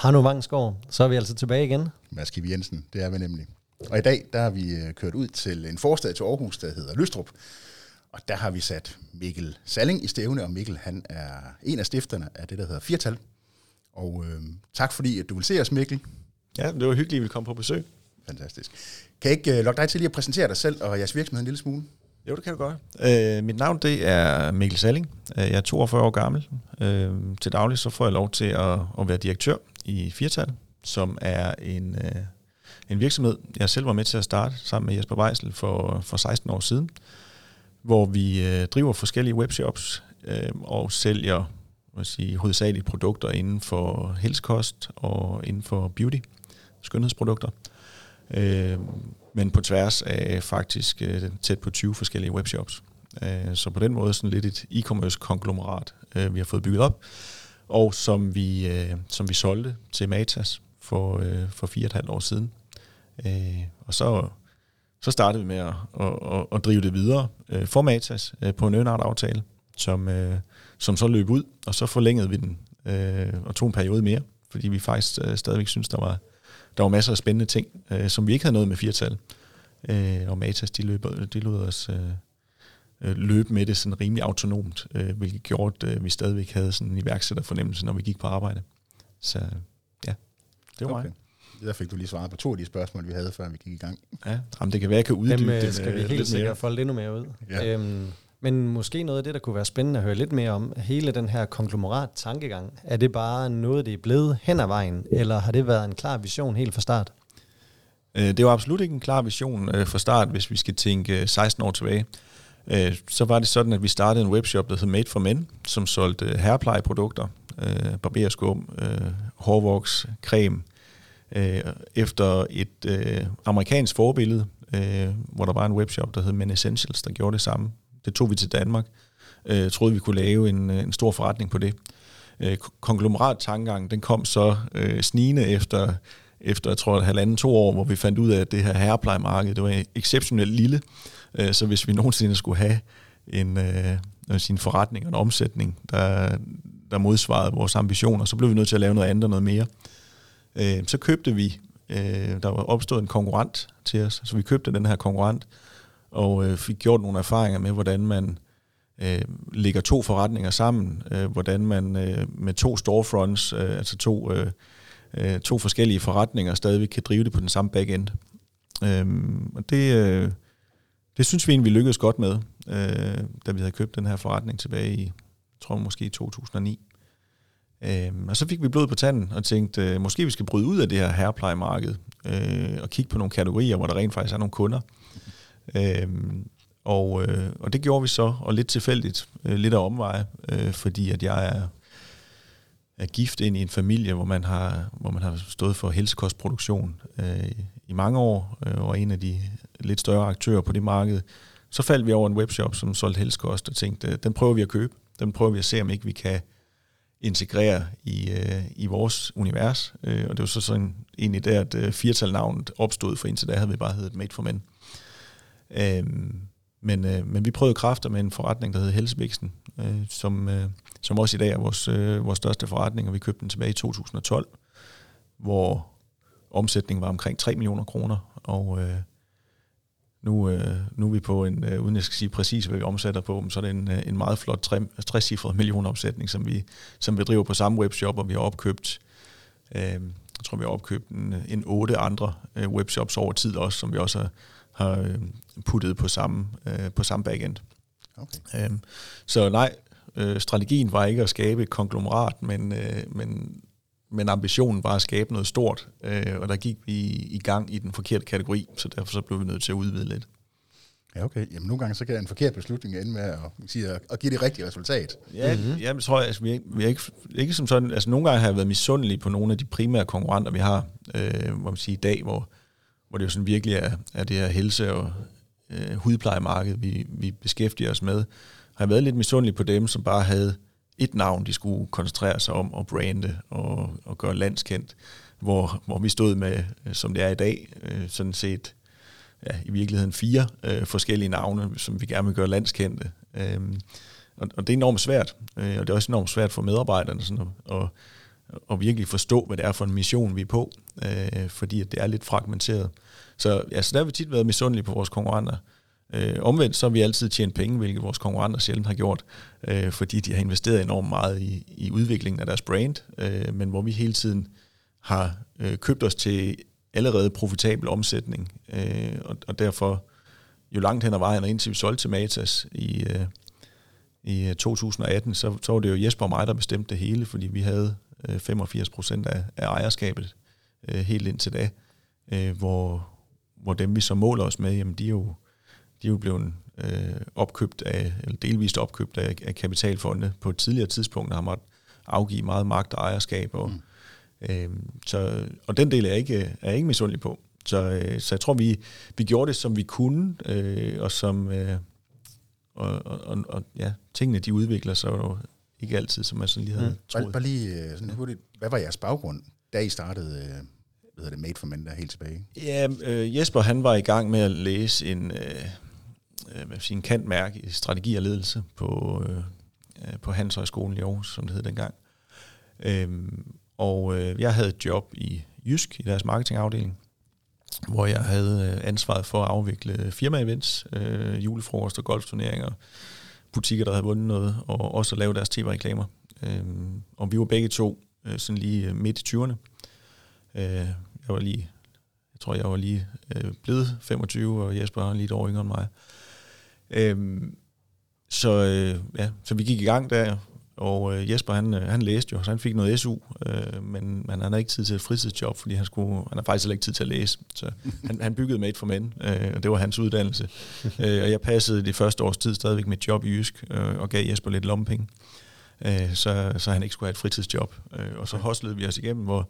Hanno Vangsgaard, så er vi altså tilbage igen. Mads Kiv Jensen, det er vi nemlig. Og i dag, der har vi øh, kørt ud til en forstad til Aarhus, der hedder Lystrup. Og der har vi sat Mikkel Salling i stævne, og Mikkel han er en af stifterne af det, der hedder Firtal. Og øh, tak fordi, at du vil se os, Mikkel. Ja, det var hyggeligt, at vi kom på besøg. Fantastisk. Kan jeg ikke uh, lokke dig til lige at præsentere dig selv og jeres virksomhed en lille smule? Jo, det kan du godt. Øh, mit navn det er Mikkel Salling. Øh, jeg er 42 år gammel. Øh, til daglig så får jeg lov til at, at være direktør i Firtal, som er en, øh, en virksomhed, jeg selv var med til at starte sammen med Jesper Weisel for, for 16 år siden, hvor vi øh, driver forskellige webshops øh, og sælger hvad sige, hovedsageligt produkter inden for helskost og inden for beauty, skønhedsprodukter. Øh, men på tværs af faktisk øh, tæt på 20 forskellige webshops. Øh, så på den måde sådan lidt et e-commerce konglomerat, øh, vi har fået bygget op, og som vi, øh, som vi solgte til Matas for, øh, for fire og et halvt år siden. Øh, og så, så startede vi med at, at, at, at drive det videre øh, for Matas øh, på en aftale, som, øh, som så løb ud, og så forlængede vi den øh, og tog en periode mere, fordi vi faktisk øh, stadigvæk synes, der var, der var masser af spændende ting, øh, som vi ikke havde noget med firtal. Øh, og Matas, de, løb, de lod os øh, øh, løbe med det sådan rimelig autonomt, øh, hvilket gjorde, at øh, vi stadigvæk havde sådan en iværksætterfornemmelse, når vi gik på arbejde. Så ja, det var okay. mig. Der fik du lige svaret på to af de spørgsmål, vi havde, før vi gik i gang. Ja, jamen, det kan være, jeg kan uddybe Dem, øh, det. skal vi helt sikkert folde endnu mere ud. Ja. Øhm, men måske noget af det, der kunne være spændende at høre lidt mere om, hele den her konglomerat tankegang, er det bare noget, det er blevet hen ad vejen, eller har det været en klar vision helt fra start? Øh, det var absolut ikke en klar vision øh, fra start, hvis vi skal tænke 16 år tilbage. Øh, så var det sådan, at vi startede en webshop, der hed Made for Men, som solgte øh, herreplejeprodukter, øh, barberskum, hårvoks, creme, efter et amerikansk forbillede, hvor der var en webshop, der hed Men Essentials, der gjorde det samme det tog vi til Danmark. Øh, troede, vi kunne lave en, en stor forretning på det. Øh, konglomerat tankegang, den kom så øh, snigende efter, efter, jeg tror, halvanden to år, hvor vi fandt ud af, at det her herreplejemarked, det var exceptionelt lille. Øh, så hvis vi nogensinde skulle have en, øh, sin forretning og en omsætning, der, der modsvarede vores ambitioner, så blev vi nødt til at lave noget andet og noget mere. Øh, så købte vi, øh, der var opstået en konkurrent til os, så vi købte den her konkurrent, og øh, fik gjort nogle erfaringer med, hvordan man øh, lægger to forretninger sammen, øh, hvordan man øh, med to storefronts, øh, altså to, øh, øh, to forskellige forretninger, stadigvæk kan drive det på den samme backend. Øh, og det, øh, det synes vi egentlig, vi lykkedes godt med, øh, da vi havde købt den her forretning tilbage i, tror jeg måske i 2009. Øh, og så fik vi blod på tanden og tænkte, øh, måske vi skal bryde ud af det her herreplejemarked øh, og kigge på nogle kategorier, hvor der rent faktisk er nogle kunder. Øhm, og, øh, og det gjorde vi så, og lidt tilfældigt, øh, lidt af omveje, øh, fordi at jeg er, er gift ind i en familie, hvor man har, hvor man har stået for helsekostproduktion øh, i mange år, øh, og en af de lidt større aktører på det marked. Så faldt vi over en webshop, som solgte helsekost, og tænkte, den prøver vi at købe. Den prøver vi at se, om ikke vi kan integrere i, øh, i vores univers. Øh, og det var så sådan egentlig der, at øh, firtalnavnet opstod, for indtil da havde vi bare heddet Made for Men. Øh, men, øh, men vi prøvede kræfter med en forretning, der hed Helsebiksen, øh, som, øh, som også i dag er vores, øh, vores største forretning, og vi købte den tilbage i 2012, hvor omsætningen var omkring 3 millioner kroner, og øh, nu, øh, nu er vi på en, øh, uden jeg skal sige præcis, hvad vi omsætter på, så er det en, øh, en meget flot 60-cifret millionomsætning, som vi, som vi driver på samme webshop, og vi har opkøbt, øh, jeg tror vi har opkøbt en, en otte andre øh, webshops over tid også, som vi også har har øh, puttet på samme, øh, på samme backend. Okay. Øhm, så nej, øh, strategien var ikke at skabe et konglomerat, men, øh, men, men ambitionen var at skabe noget stort, øh, og der gik vi i gang i den forkerte kategori, så derfor så blev vi nødt til at udvide lidt. Ja, okay. Jamen, nogle gange så kan en forkert beslutning ende med at, sige, at, give det rigtige resultat. Ja, mm-hmm. jeg tror jeg, altså, vi, er, vi er ikke, ikke som sådan, altså nogle gange har jeg været misundelige på nogle af de primære konkurrenter, vi har, øh, hvor man siger i dag, hvor, hvor det jo sådan virkelig er, er det her helse- og øh, hudplejemarked, vi, vi beskæftiger os med, har jeg været lidt misundelig på dem, som bare havde et navn, de skulle koncentrere sig om og brande og, og gøre landskendt, hvor, hvor vi stod med, øh, som det er i dag, øh, sådan set ja, i virkeligheden fire øh, forskellige navne, som vi gerne vil gøre landskendte. Øh, og, og det er enormt svært, øh, og det er også enormt svært for medarbejderne sådan at, at at virkelig forstå, hvad det er for en mission, vi er på, øh, fordi at det er lidt fragmenteret. Så, altså, der har vi tit været misundelige på vores konkurrenter. Øh, omvendt så har vi altid tjent penge, hvilket vores konkurrenter sjældent har gjort, øh, fordi de har investeret enormt meget i, i udviklingen af deres brand, øh, men hvor vi hele tiden har øh, købt os til allerede profitabel omsætning, øh, og, og derfor jo langt hen ad vejen, og indtil vi solgte til Matas i, øh, i øh, 2018, så, så var det jo Jesper og mig, der bestemte det hele, fordi vi havde 85 procent af, af ejerskabet øh, helt indtil da, øh, hvor, hvor dem vi så måler os med, jamen de er jo, de er jo blevet øh, opkøbt af, eller delvist opkøbt af, af kapitalfonde på et tidligere tidspunkt, der har måttet afgive meget magt og ejerskab. Og, mm. øh, så, og den del er jeg ikke, er ikke misundelig på. Så, øh, så jeg tror, vi, vi gjorde det, som vi kunne, øh, og som... Øh, og, og, og, og ja, tingene de udvikler sig jo ikke altid, som man sådan lige havde mm. troet. Bare, bare lige øh, sådan hurtigt, hvad var jeres baggrund, da I startede øh, hvad hedder det, Made for Men der helt tilbage? Ja, øh, Jesper han var i gang med at læse en, øh, øh hvad sige, en kantmærke i strategi og ledelse på, øh, på Handelshøjskolen i Aarhus, som det hed dengang. Øhm, og øh, jeg havde et job i Jysk, i deres marketingafdeling, hvor jeg havde ansvaret for at afvikle firma-events, øh, julefrokost og golfturneringer, butikker, der havde vundet noget, og også at lave deres tv-reklamer. Øh, og vi var begge to øh, sådan lige øh, midt i 20'erne. Øh, jeg var lige, jeg tror, jeg var lige øh, blevet 25, og Jesper var lige et år yngre end mig. Øh, så, øh, ja, så vi gik i gang der, og øh, Jesper, han, øh, han læste jo, så han fik noget SU, øh, men, men han har ikke tid til et fritidsjob, fordi han, skulle, han har faktisk heller ikke tid til at læse. Så han, han byggede Made for Men, øh, og det var hans uddannelse. øh, og jeg passede det første års tid stadigvæk mit job i Jysk, øh, og gav Jesper lidt lommepenge, øh, så, så han ikke skulle have et fritidsjob. Øh, og så hoslede vi os igennem, hvor,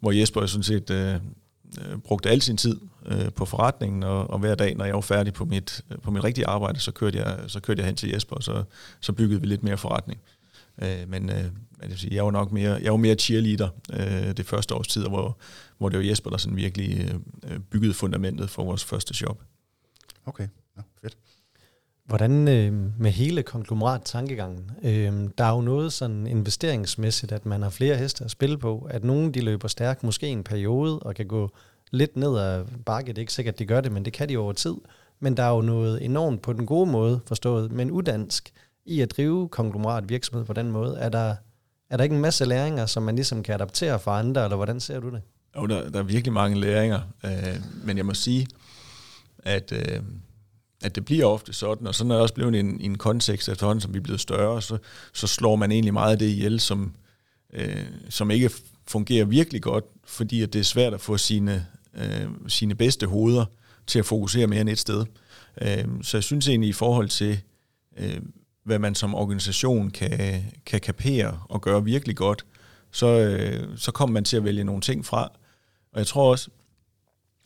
hvor Jesper sådan set... Øh, øh, brugte al sin tid øh, på forretningen, og, og hver dag, når jeg var færdig på mit, på mit rigtige arbejde, så kørte jeg, så kørte jeg hen til Jesper, og så, så byggede vi lidt mere forretning. Øh, men øh, jeg, sige, jeg var nok mere, jeg var mere cheerleader øh, det første års tid, hvor, hvor det var Jesper, der sådan virkelig øh, byggede fundamentet for vores første shop. Okay, ja, fedt. Hvordan øh, med hele konglomerat tankegangen? Øh, der er jo noget sådan investeringsmæssigt, at man har flere heste at spille på, at nogen de løber stærkt, måske en periode, og kan gå lidt ned ad bakke. Det er ikke sikkert, at de gør det, men det kan de over tid. Men der er jo noget enormt på den gode måde forstået, men udansk, i at drive konglomerat virksomhed på den måde? Er der, er der ikke en masse læringer, som man ligesom kan adaptere for andre, eller hvordan ser du det? Jo, der, der er virkelig mange læringer, øh, men jeg må sige, at, øh, at det bliver ofte sådan, og sådan er det også blevet en, en kontekst efterhånden, som vi er blevet større, så, så slår man egentlig meget af det ihjel, som, øh, som ikke fungerer virkelig godt, fordi at det er svært at få sine, øh, sine bedste hoveder til at fokusere mere end et sted. Øh, så jeg synes egentlig i forhold til, øh, hvad man som organisation kan, kan kapere og gøre virkelig godt, så, øh, så kommer man til at vælge nogle ting fra. Og jeg tror også,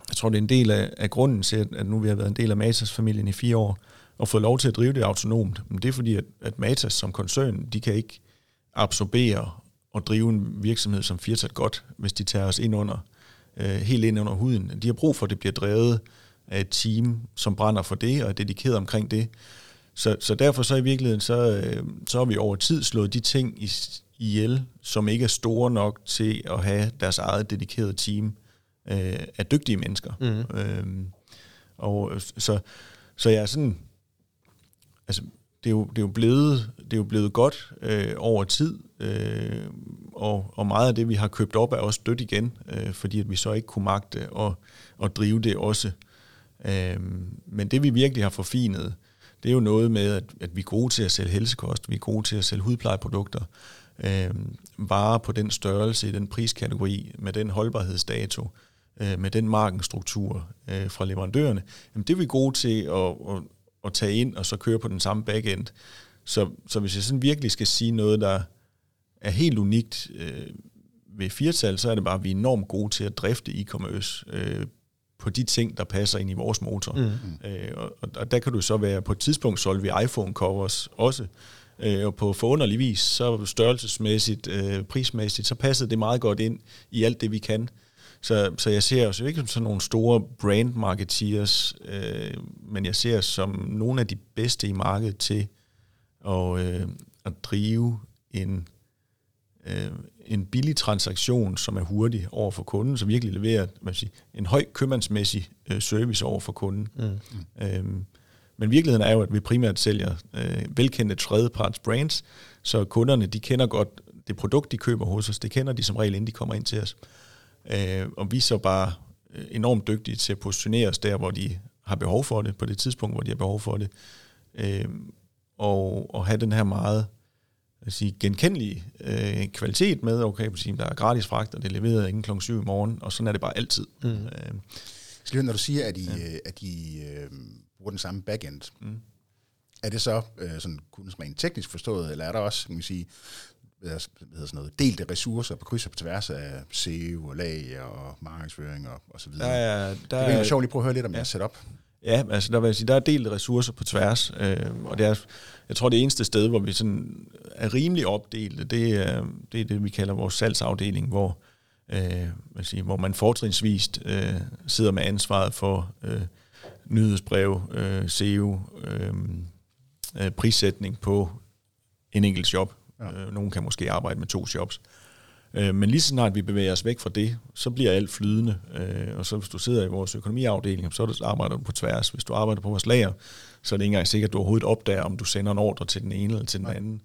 jeg tror, det er en del af, af grunden til, at nu vi har været en del af Matas-familien i fire år, og fået lov til at drive det autonomt. Men det er fordi, at, at Matas som koncern, de kan ikke absorbere og drive en virksomhed som Firtat godt, hvis de tager os ind under, øh, helt ind under huden. De har brug for, at det bliver drevet af et team, som brænder for det og er dedikeret omkring det. Så, så derfor så i virkeligheden, så, øh, så har vi over tid slået de ting i, ihjel, som ikke er store nok til at have deres eget dedikerede team øh, af dygtige mennesker. Mm. Øh, og så, så jeg er sådan, altså det er jo, det er jo, blevet, det er jo blevet godt øh, over tid, øh, og, og meget af det, vi har købt op, er også dødt igen, øh, fordi at vi så ikke kunne magte at, at drive det også. Øh, men det, vi virkelig har forfinet, det er jo noget med, at, at vi er gode til at sælge helsekost, vi er gode til at sælge hudplejeprodukter, øh, varer på den størrelse, i den priskategori, med den holdbarhedsdato, øh, med den markenstruktur øh, fra leverandørerne, jamen det er vi gode til at, at, at tage ind og så køre på den samme backend. Så, så hvis jeg sådan virkelig skal sige noget, der er helt unikt øh, ved firtal, så er det bare, at vi er enormt gode til at drifte e-commerce øh, på de ting, der passer ind i vores motor. Mm. Øh, og, og der kan du så være, på et tidspunkt solgte vi iPhone-covers også, øh, og på forunderlig vis, så størrelsesmæssigt, øh, prismæssigt, så passede det meget godt ind i alt det, vi kan. Så, så jeg ser os jo ikke som sådan nogle store brand marketeers, øh, men jeg ser os som nogle af de bedste i markedet til at, øh, at drive en øh, en billig transaktion, som er hurtig over for kunden, som virkelig leverer man siger, en høj købmandsmæssig øh, service over for kunden. Mm. Øhm, men virkeligheden er jo, at vi primært sælger øh, velkendte tredjeparts brands, så kunderne de kender godt det produkt, de køber hos os, det kender de som regel, inden de kommer ind til os. Øh, og vi er så bare øh, enormt dygtige til at positionere os der, hvor de har behov for det, på det tidspunkt, hvor de har behov for det. Øh, og, og have den her meget at sige, genkendelige øh, kvalitet med, okay, på sige, der er gratis fragt, og det er leveret inden kl. 7 i morgen, og sådan er det bare altid. Mm. Øh, så når du siger, at I, ja. at I øh, bruger den samme backend, mm. er det så øh, sådan kun rent teknisk forstået, eller er der også, kan man sige, hvad hedder sådan noget, delte ressourcer på kryds og på tværs af SEO og lag og markedsføring og, og så videre. Der er, der det er sjovt lige prøve at høre lidt om ja. jeres setup. Ja, altså der vil jeg sige, der er delte ressourcer på tværs, øh, og det er, jeg tror det eneste sted, hvor vi sådan er rimelig opdelt, det er det, er det vi kalder vores salgsafdeling, hvor, øh, man sige, hvor man fortrinsvist øh, sidder med ansvaret for øh, nyhedsbrev, øh, SEO, øh, øh, prissætning på en enkelt job. Ja. Øh, nogen kan måske arbejde med to jobs. Øh, men lige så snart vi bevæger os væk fra det, så bliver alt flydende. Øh, og så hvis du sidder i vores økonomiafdeling, så arbejder du på tværs. Hvis du arbejder på vores lager, så er det ikke engang sikkert, at du overhovedet opdager, om du sender en ordre til den ene eller til den anden.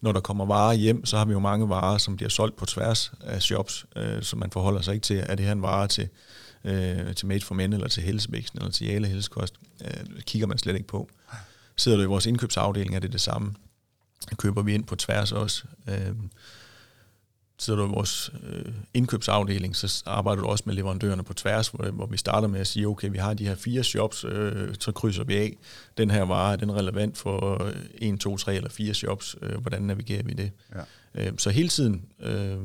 Når der kommer varer hjem, så har vi jo mange varer, som bliver solgt på tværs af shops, så man forholder sig ikke til, er det her en vare til, til Made for Men, eller til Helsebæksen, eller til Jale Helsekost. Det kigger man slet ikke på. Sidder du i vores indkøbsafdeling, er det det samme køber vi ind på tværs også. Øh, sidder du i vores øh, indkøbsafdeling, så arbejder du også med leverandørerne på tværs, hvor, hvor vi starter med at sige, okay, vi har de her fire shops, øh, så krydser vi af. Den her vare, er den relevant for øh, en, to, tre eller fire shops? Øh, hvordan navigerer vi det? Ja. Øh, så hele tiden, øh,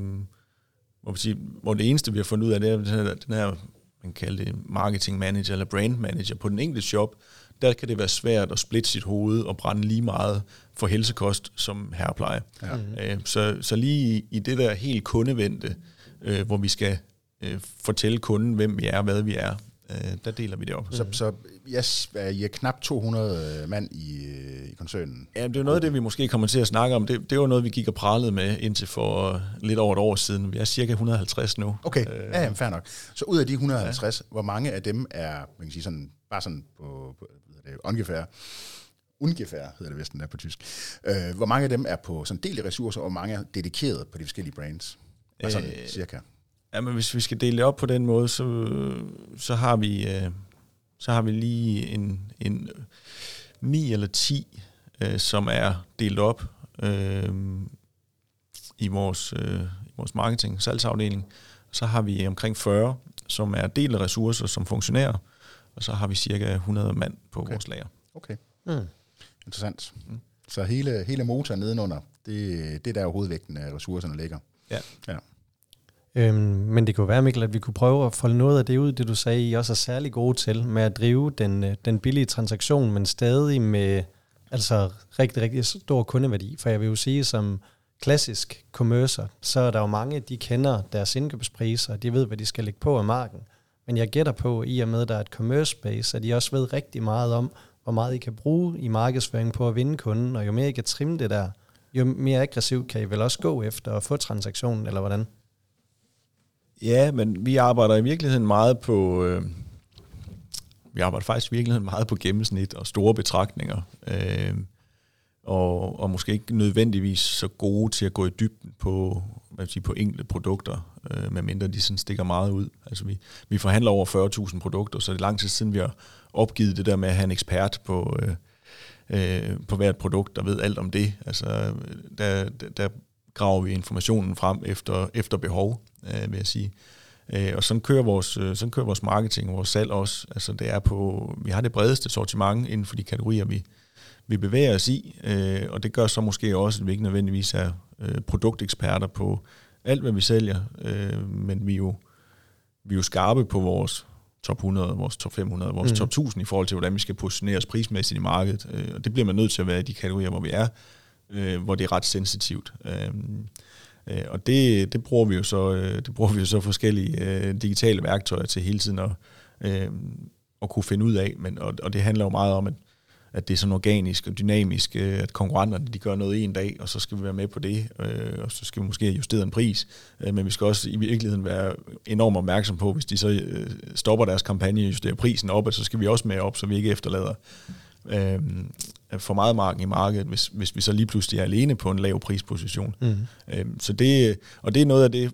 hvor, vi sige, hvor det eneste, vi har fundet ud af, det er den her, den her man kalder det marketing manager eller brand manager på den enkelte shop, der kan det være svært at splitte sit hoved og brænde lige meget for helsekost som herrepleje. Ja. Øh, så, så lige i det der helt kundevendte, øh, hvor vi skal øh, fortælle kunden, hvem vi er, hvad vi er, der deler vi det op. Så, så yes, I er knap 200 mand i, i koncernen? Ja, det er noget af det, vi måske kommer til at snakke om. Det, det var noget, vi gik og pralede med indtil for lidt over et år siden. Vi er cirka 150 nu. Okay, ja, ja fair nok. Så ud af de 150, ja. hvor mange af dem er, man kan sige sådan, bare sådan på, på det ungefær, ungefær hedder det vist, den er på tysk. Øh, hvor mange af dem er på sådan delte ressourcer, og hvor mange er dedikeret på de forskellige brands? Bare sådan øh, cirka. Ja, men hvis vi skal dele det op på den måde, så, så har vi øh, så har vi lige en, en 9 eller 10, øh, som er delt op øh, i vores, øh, i vores marketing, salgsafdeling. Så har vi omkring 40, som er delte ressourcer som funktionærer, og så har vi cirka 100 mand på okay. vores lager. Okay. Mm. Interessant. Mm. Så hele, hele motoren nedenunder, det, det er der hovedvægten af ressourcerne ligger. Ja. ja. Øhm, men det kunne være, Mikkel, at vi kunne prøve at folde noget af det ud, det du sagde, I også er særlig gode til, med at drive den, øh, den billige transaktion, men stadig med altså rigtig, rigtig stor kundeværdi. For jeg vil jo sige, som klassisk commercer, så er der jo mange, de kender deres indkøbspriser, de ved, hvad de skal lægge på af marken. Men jeg gætter på, i og med, at der er et commerce space, at I også ved rigtig meget om, hvor meget I kan bruge i markedsføring på at vinde kunden, og jo mere I kan trimme det der, jo mere aggressivt kan I vel også gå efter at få transaktionen, eller hvordan? Ja, men vi arbejder i virkeligheden meget på... Øh, vi arbejder faktisk i virkeligheden meget på gennemsnit og store betragtninger. Øh, og, og måske ikke nødvendigvis så gode til at gå i dybden på, hvad sige, på enkelte produkter, øh, medmindre de sådan stikker meget ud. Altså vi, vi forhandler over 40.000 produkter, så det er lang tid siden, vi har opgivet det der med at have en ekspert på, øh, øh, på hvert produkt, der ved alt om det. Altså der, der, der graver vi informationen frem efter, efter behov, øh, vil jeg sige. Øh, og sådan kører, vores, øh, sådan kører vores marketing og vores salg også. Altså det er på, vi har det bredeste sortiment inden for de kategorier, vi, vi bevæger os i, øh, og det gør så måske også, at vi ikke nødvendigvis er øh, produkteksperter på alt, hvad vi sælger, øh, men vi er, jo, vi er jo skarpe på vores top 100, vores top 500, vores mm. top 1000 i forhold til, hvordan vi skal positionere os prismæssigt i markedet. Øh, og det bliver man nødt til at være i de kategorier, hvor vi er, øh, hvor det er ret sensitivt. Øh, øh, og det, det, bruger vi jo så, øh, det bruger vi jo så forskellige øh, digitale værktøjer til hele tiden at, øh, at kunne finde ud af. Men, og, og det handler jo meget om, at at det er sådan organisk og dynamisk, øh, at konkurrenterne de gør noget en dag, og så skal vi være med på det, øh, og så skal vi måske justere en pris, øh, men vi skal også i virkeligheden være enormt opmærksom på, hvis de så øh, stopper deres kampagne og justerer prisen op, så skal vi også med op, så vi ikke efterlader øh, for meget marken i markedet, hvis, hvis vi så lige pludselig er alene på en lav prisposition. Mm. Øh, så det, og det er noget af det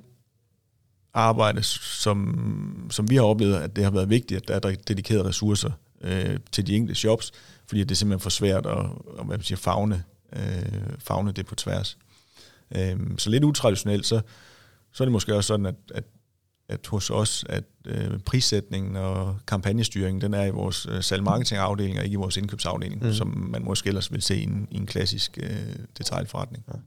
arbejde, som, som vi har oplevet, at det har været vigtigt, at der er dedikerede ressourcer øh, til de enkelte shops, fordi det er simpelthen for svært at, at hvad siger, fagne, øh, fagne det på tværs. Øh, så lidt utraditionelt, så, så er det måske også sådan, at, at, at hos os, at øh, prissætningen og kampagnestyringen, den er i vores øh, salg-marketing-afdeling, og ikke i vores indkøbsafdeling, mm. som man måske ellers vil se i en, i en klassisk øh, detaljforretning. Ja.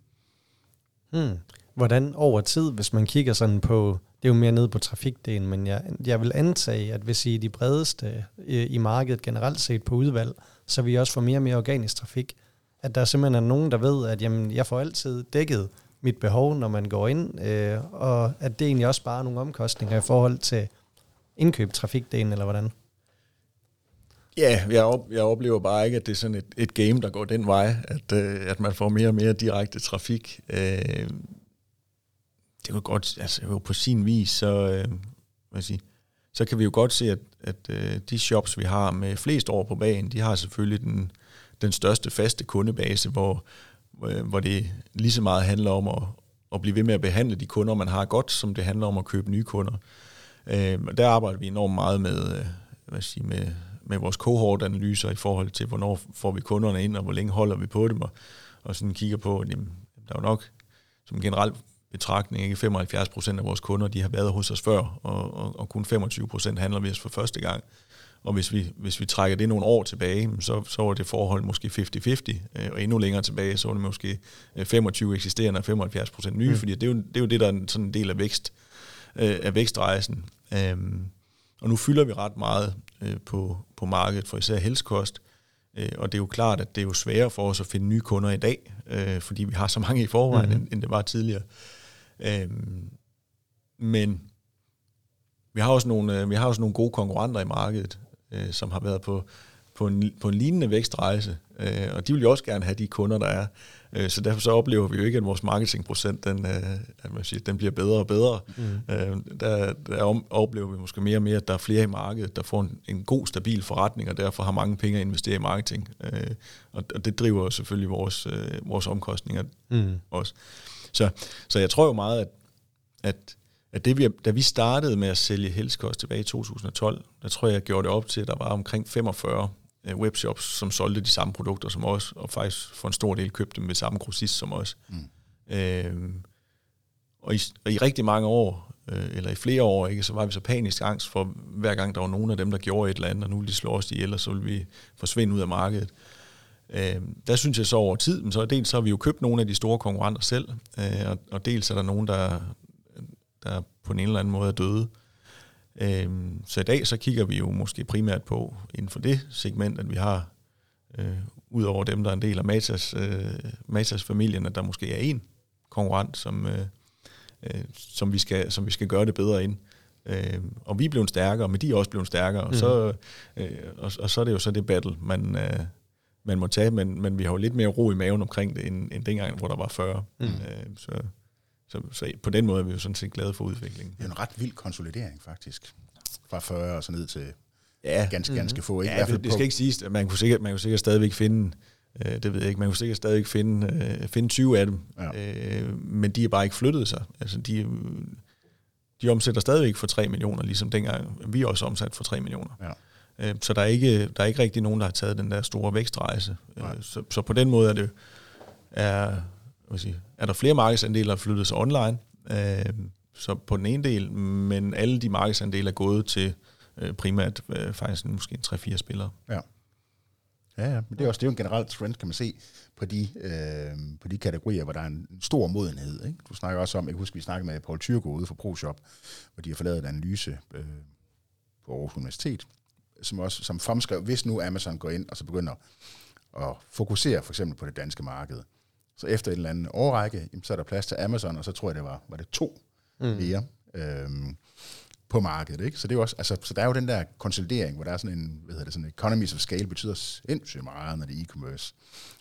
Hmm. Hvordan over tid, hvis man kigger sådan på, det er jo mere nede på trafikdelen, men jeg, jeg vil antage, at hvis I er de bredeste i, i markedet generelt set på udvalg, så vi også får mere og mere organisk trafik. At der simpelthen er nogen, der ved, at jamen, jeg får altid dækket mit behov, når man går ind, øh, og at det egentlig også bare nogle omkostninger i forhold til indkøb trafikdelen, eller hvordan? Ja, jeg, op, jeg oplever bare ikke, at det er sådan et, et game, der går den vej, at, øh, at man får mere og mere direkte trafik. Øh, det kunne godt, altså jo på sin vis, så, øh, hvad sige, så kan vi jo godt se, at, at øh, de shops, vi har med flest år på banen, de har selvfølgelig den, den største faste kundebase, hvor, øh, hvor det lige så meget handler om at, at blive ved med at behandle de kunder, man har godt, som det handler om at købe nye kunder. Øh, der arbejder vi enormt meget med, øh, hvad sige, med, med vores cohort-analyser i forhold til, hvornår får vi kunderne ind, og hvor længe holder vi på dem, og, og sådan kigger på, at jamen, der er jo nok som generelt betragtning. Ikke? 75 procent af vores kunder de har været hos os før, og, og, og kun 25 procent handler vi os for første gang. Og hvis vi, hvis vi trækker det nogle år tilbage, så, så var det forhold måske 50-50, øh, og endnu længere tilbage, så var det måske 25 øh, eksisterende og 75 procent nye, mm. fordi det er, jo, det er jo det, der er sådan en del af, vækst, øh, af vækstrejsen. Øhm, og nu fylder vi ret meget på, på markedet for især helskost, og det er jo klart, at det er jo sværere for os at finde nye kunder i dag, fordi vi har så mange i forvejen, mm. end, end det var tidligere. Øhm, men vi har også nogle, øh, vi har også nogle gode konkurrenter i markedet, øh, som har været på, på, en, på en lignende vækstrejse, øh, og de vil jo også gerne have de kunder, der er. Øh, så derfor så oplever vi jo ikke, at vores marketingprocent den, øh, at man siger, den bliver bedre og bedre. Mm. Øh, der, der oplever vi måske mere og mere, at der er flere i markedet, der får en, en god, stabil forretning, og derfor har mange penge at investere i marketing. Øh, og, og det driver selvfølgelig vores, øh, vores omkostninger mm. også. Så, så jeg tror jo meget, at, at, at det vi, da vi startede med at sælge helskost tilbage i 2012, der tror jeg, jeg gjorde det op til, at der var omkring 45 øh, webshops, som solgte de samme produkter som os, og faktisk for en stor del købte dem med samme grossist som os. Mm. Øhm, og, i, og i rigtig mange år, øh, eller i flere år, ikke, så var vi så panisk angst for, hver gang der var nogen af dem, der gjorde et eller andet, og nu ville de slå os ihjel, og så ville vi forsvinde ud af markedet. Øh, der synes jeg så over tid, men så dels så har vi jo købt nogle af de store konkurrenter selv, øh, og, og dels er der nogen, der, der på en eller anden måde er døde. Øh, så i dag så kigger vi jo måske primært på inden for det segment, at vi har, øh, ud over dem, der er en del af Matas, øh, Matas-familien, at der måske er en konkurrent, som, øh, øh, som, vi skal, som vi skal gøre det bedre ind. Øh, og vi er blevet stærkere, men de er også blevet stærkere, mm. og, så, øh, og, og så er det jo så det battle, man, øh, man må tage, men, men vi har jo lidt mere ro i maven omkring det, end, end dengang, hvor der var 40. Mm. Øh, så, så, så på den måde er vi jo sådan set glade for udviklingen. Det er en ret vild konsolidering, faktisk. Fra 40 og så ned til ja. ganske, ganske mm. få. Ikke? Ja, det, det skal ikke siges, at man kunne sikkert, man kunne sikkert stadigvæk finde, øh, det ved jeg ikke, man kunne sikkert stadigvæk finde, øh, finde 20 af dem, ja. øh, men de er bare ikke flyttet sig. Altså, de, de omsætter stadigvæk for 3 millioner, ligesom dengang vi også omsat for 3 millioner. Ja. Øh, så der er, ikke, der er ikke rigtig nogen, der har taget den der store vækstrejse. Øh, så, så på den måde er det er, hvad sige, er der flere markedsandele, der er flyttet sig online. Øh, så på den ene del, men alle de markedsandele er gået til primært faktisk måske 3-4 spillere. Ja. Ja, ja, men det er også det er jo en generel trend, kan man se, på de, øh, på de kategorier, hvor der er en stor modenhed. Ikke? Du snakker også om, jeg husker, vi snakkede med Paul Tyrgo ude fra ProShop, hvor de har forladet en analyse øh, på Aarhus Universitet, som også som fremskrev, hvis nu Amazon går ind og så begynder at fokusere for eksempel på det danske marked, så efter en eller anden årrække, så er der plads til Amazon, og så tror jeg, det var, var det to mm. mere øhm, på markedet. Ikke? Så, det er også, altså, så der er jo den der konsolidering, hvor der er sådan en, hvad hedder det, sådan economies of scale betyder sindssygt meget, når det er e-commerce.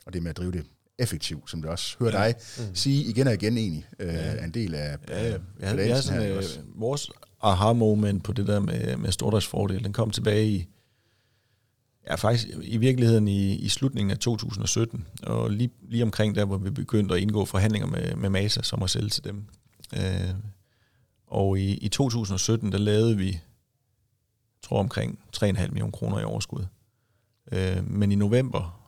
Og det med at drive det effektivt, som det også hører ja. dig mm. sige igen og igen egentlig, øh, er en del af ja, ja. ja, ja, sådan, øh, vores aha-moment på det der med, med stordriftsfordel, den kom tilbage i, ja faktisk i virkeligheden i, i slutningen af 2017, og lige, lige omkring der, hvor vi begyndte at indgå forhandlinger med, med Masa, som at sælge til dem. Øh, og i, i 2017, der lavede vi, tror omkring 3,5 millioner kroner i overskud. Øh, men i november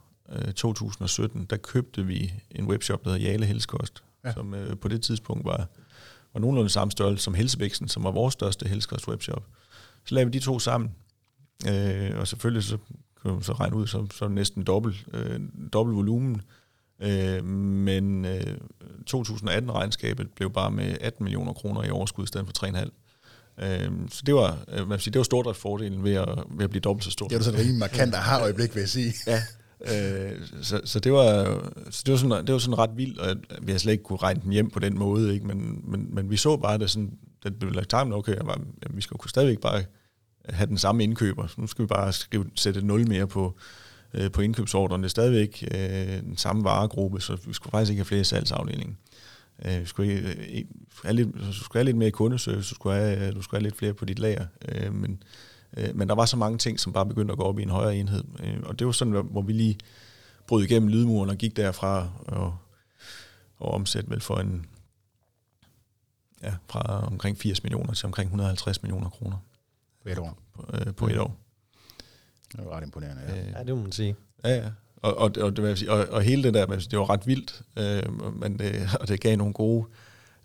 2017, øh, der købte vi en webshop, der hedder Jale Helskost, ja. som øh, på det tidspunkt var, var nogenlunde samme størrelse som Helsebæksen, som var vores største Helskost webshop. Så lavede vi de to sammen, øh, og selvfølgelig så kan man så regne ud, så, så næsten dobbelt, øh, dobbelt volumen. Øh, men øh, 2018-regnskabet blev bare med 18 millioner kroner i overskud i stedet for 3,5. Øh, så det var, øh, man sige, det var stordriftsfordelen ved at, ved at blive dobbelt så stort. Det var sådan en rimelig markant aha-øjeblik, vil jeg sige. ja, Øh, så, så, det var, så det var, sådan, det var sådan ret vildt, og vi har slet ikke kunne regne den hjem på den måde, ikke? Men, men, men vi så bare, det sådan, det blev lagt sammen, okay, var, jamen, vi skal kunne stadigvæk bare have den samme indkøber. Så nu skal vi bare skrive, sætte 0 mere på, øh, på indkøbsordren. Det er stadigvæk øh, den samme varegruppe, så vi skulle faktisk ikke have flere salgsafdelinger. Øh, vi skulle, øh, have lidt, så skulle have lidt mere kundeservice, så skulle have, du skulle have lidt flere på dit lager. Øh, men, Øh, men der var så mange ting, som bare begyndte at gå op i en højere enhed. Øh, og det var sådan, hvor vi lige brød igennem lydmuren og gik derfra og, og omsætte vel for en, ja, fra omkring 80 millioner til omkring 150 millioner kroner. På et år? På, øh, på et år. Det var ret imponerende, ja. Øh, ja, det må man sige. Ja, ja. Og, og, og, det, og, og hele det der, det var ret vildt, øh, men det, og det gav nogle gode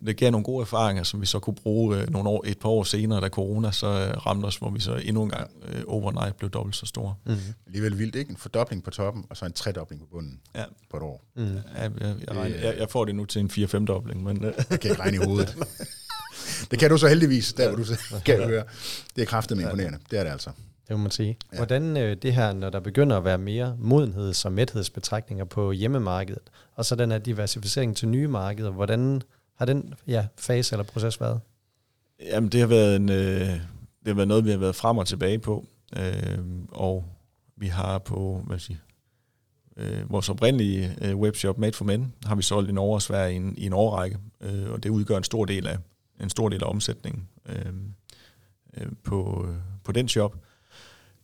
det gav nogle gode erfaringer, som vi så kunne bruge øh, nogle år, et par år senere, da corona så øh, ramte os, hvor vi så endnu en gang øh, overnight blev dobbelt så store. Mm. Alligevel vildt, ikke? En fordobling på toppen, og så en tredobling på bunden ja. på et år. Mm. Ja, jeg, jeg, jeg, jeg, jeg får det nu til en 4-5-dobling. Men, øh. Jeg kan ikke regne i hovedet. det kan du så heldigvis, der hvor du kan høre. Det er kraftigt med imponerende. Det er det altså. Det må man sige. Ja. Hvordan øh, det her, når der begynder at være mere modenheds- og mæthedsbetragtninger på hjemmemarkedet, og så den her diversificering til nye markeder, hvordan har den ja, fase eller proces været? Jamen, det har været, en, øh, det har været noget, vi har været frem og tilbage på. Øh, og vi har på, hvad siger, øh, vores oprindelige øh, webshop Made for Men, har vi solgt i Norge og Sverige i en, i en årrække, øh, og det udgør en stor del af, en stor del af omsætningen øh, øh, på, øh, på den shop.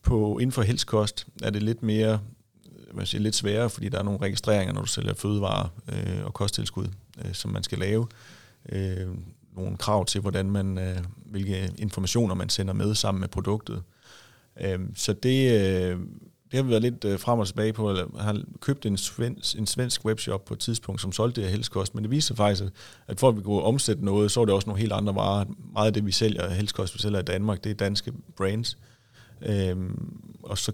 På inden for helskost er det lidt mere man siger, lidt sværere, fordi der er nogle registreringer, når du sælger fødevarer øh, og kosttilskud, øh, som man skal lave. Øh, nogle krav til, hvordan man, øh, hvilke informationer man sender med sammen med produktet. Øh, så det, øh, det har vi været lidt øh, frem og tilbage på. Jeg har købt en svensk, en svensk webshop på et tidspunkt, som solgte det her helskost, men det viser faktisk, at for at vi kunne omsætte noget, så er det også nogle helt andre varer. Meget af det, vi sælger, helskost, vi sælger i Danmark, det er danske brands. Øh, og så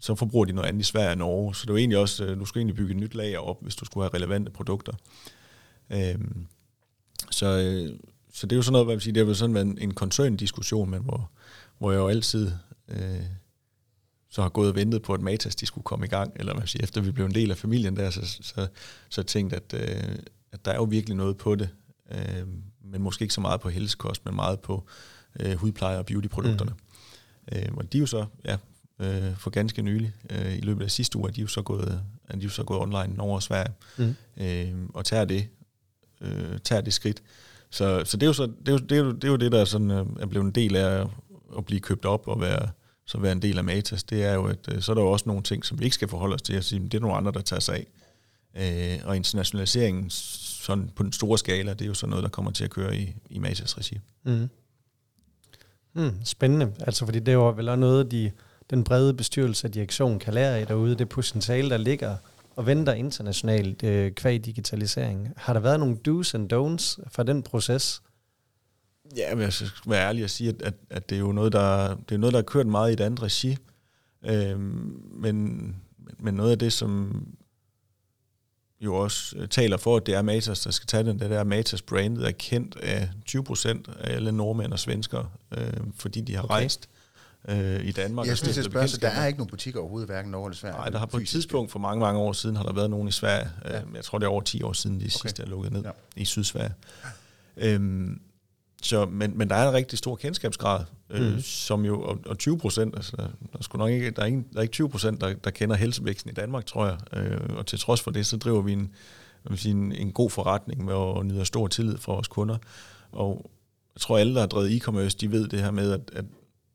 så forbruger de noget andet i Sverige og Norge. Så det er egentlig også, øh, du skulle egentlig bygge et nyt lager op, hvis du skulle have relevante produkter. Øhm, så, øh, så det er jo sådan noget, hvad man siger, det har jo sådan været en, en koncerndiskussion, men hvor, hvor jeg jo altid øh, så har gået og ventet på, at Matas de skulle komme i gang, eller hvad man siger, efter vi blev en del af familien der, så, så, så tænkte at, øh, at der er jo virkelig noget på det, øh, men måske ikke så meget på helsekost, men meget på øh, hudpleje og beautyprodukterne. Mm. Øh, og de er jo så, ja, øh, for ganske nylig. Øh, I løbet af sidste uge er de jo så gået, er de jo så gået online over Sverige, mm. øh, og tager det, øh, tager det skridt. Så, så det er jo så det er jo, det er jo, det er jo det der sådan, øh, er blevet en del af at blive købt op og være så være en del af Matas, det er jo, at øh, så er der jo også nogle ting, som vi ikke skal forholde os til at sige, det er nogle andre, der tager sig af. Øh, og internationaliseringen sådan på den store skala, det er jo så noget, der kommer til at køre i, i Matas regi. Mm. Mm, spændende, altså fordi det er jo vel også noget, de den brede bestyrelse og direktion kan lære af derude, det potentiale, der ligger og venter internationalt øh, kvæg digitalisering. Har der været nogle do's and don'ts for den proces? Ja, men jeg skal være ærlig at sige, at, at, at det er jo noget, der, det er noget, der er kørt meget i et andet regi. Øhm, men, men noget af det, som jo også øh, taler for, at det er Matas, der skal tage den, det der Matas brandet er kendt af 20 procent af alle nordmænd og svenskere, øh, fordi de har okay. rejst øh, i Danmark. Jeg synes, det spørge, så der er ikke nogen butikker overhovedet, hverken Norge eller Sverige? Nej, der har på et tidspunkt for mange, mange år siden, har der været nogen i Sverige. Ja. Øh, jeg tror, det er over 10 år siden, de okay. sidste er lukket ned ja. i Sydsverige. Øhm, så, men, men der er en rigtig stor kendskabsgrad, øh, Mm. som jo, og, og 20 procent, altså der, der, er nok ikke, der, er ikke, der er ikke 20 procent, der, der kender helsevæksten i Danmark, tror jeg. Øh, og til trods for det, så driver vi en, hvad man sige, en, en god forretning med at nyde stor tillid for vores kunder. Og jeg tror, alle, der har drevet e-commerce, de ved det her med, at, at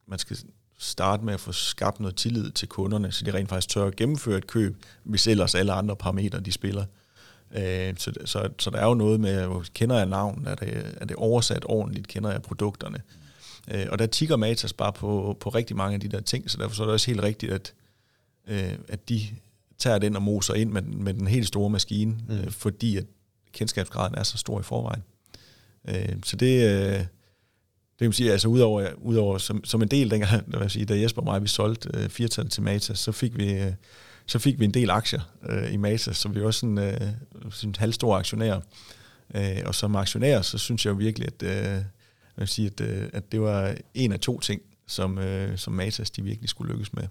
man skal starte med at få skabt noget tillid til kunderne, så de rent faktisk tør at gennemføre et køb, hvis ellers alle andre parametre, de spiller. Øh, så, så, så der er jo noget med, kender jeg navn, er det, er det oversat ordentligt, kender jeg produkterne. Øh, og der tigger Matas bare på, på rigtig mange af de der ting, så derfor så er det også helt rigtigt, at, øh, at de tager den og moser ind med, med den helt store maskine, mm. øh, fordi at kendskabsgraden er så stor i forvejen. Øh, så det, øh, det kan man sige, altså udover, udover som, som en del dengang, hvad vil jeg sige, da Jesper og mig, vi solgte øh, firtal til Matas, så fik vi, øh, så fik vi en del aktier øh, i Matas, så vi var sådan øh, sådan en halvstor aktionær. Øh, og som aktionær, så synes jeg jo virkelig, at, øh, vil sige, at, øh, at det var en af to ting, som, øh, som Matas de virkelig skulle lykkes med.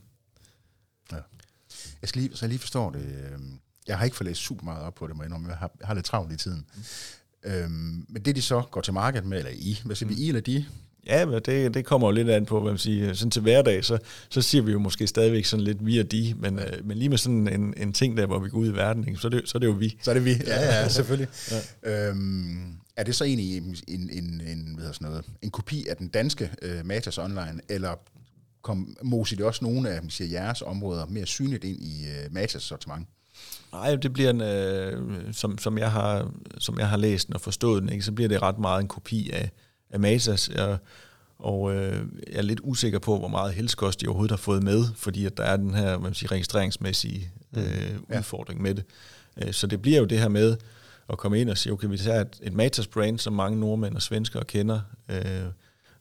Jeg skal lige, så jeg lige forstår det. øhm, Jeg har ikke fået læst super meget op på det, må jeg. Jeg har, jeg har lidt travlt i tiden. Mm. Øhm, men det de så går til markedet med, eller I, hvad siger vi, I eller de? Ja, men det, det kommer jo lidt an på, hvad man siger. Sådan til hverdag, så, så siger vi jo måske stadigvæk sådan lidt vi og de, men, øh, men lige med sådan en, en ting der, hvor vi går ud i verden, ikke, så, er det, så er det jo vi. Så er det vi. Ja, ja, selvfølgelig. ja. Øhm, er det så egentlig en, en, en, en, hvad hedder sådan noget, en kopi af den danske øh, Matas Online, eller kom Mosi det også nogle af siger, jeres områder mere synligt ind i øh, Matas sortiment? Nej, det bliver en, øh, som, som, jeg har, som jeg har læst den og forstået den, ikke, så bliver det ret meget en kopi af, af Matas. Jeg, og øh, jeg er lidt usikker på, hvor meget helskost de overhovedet har fået med, fordi at der er den her man siger, registreringsmæssige øh, Ja. udfordring med det. Øh, Så det bliver jo det her med at komme ind og sige, okay, vi tager et, et Matas-brand, som mange nordmænd og svenskere kender, øh,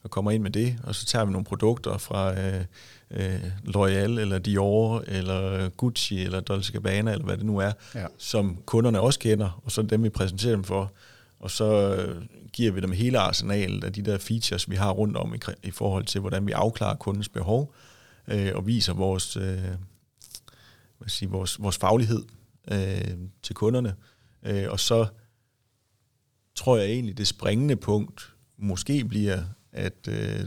og kommer ind med det, og så tager vi nogle produkter fra øh, øh, L'Oreal, eller Dior, eller Gucci, eller Dolce Gabbana, eller hvad det nu er, Ja. som kunderne også kender, og så er dem, vi præsenterer dem for. Og så øh, giver vi dem hele arsenalet af de der features, vi har rundt om i, i forhold til, hvordan vi afklarer kundens behov, øh, og viser vores, øh, hvad siger, vores, vores faglighed øh, til kunderne. Øh, og så tror jeg egentlig, det springende punkt måske bliver, at øh,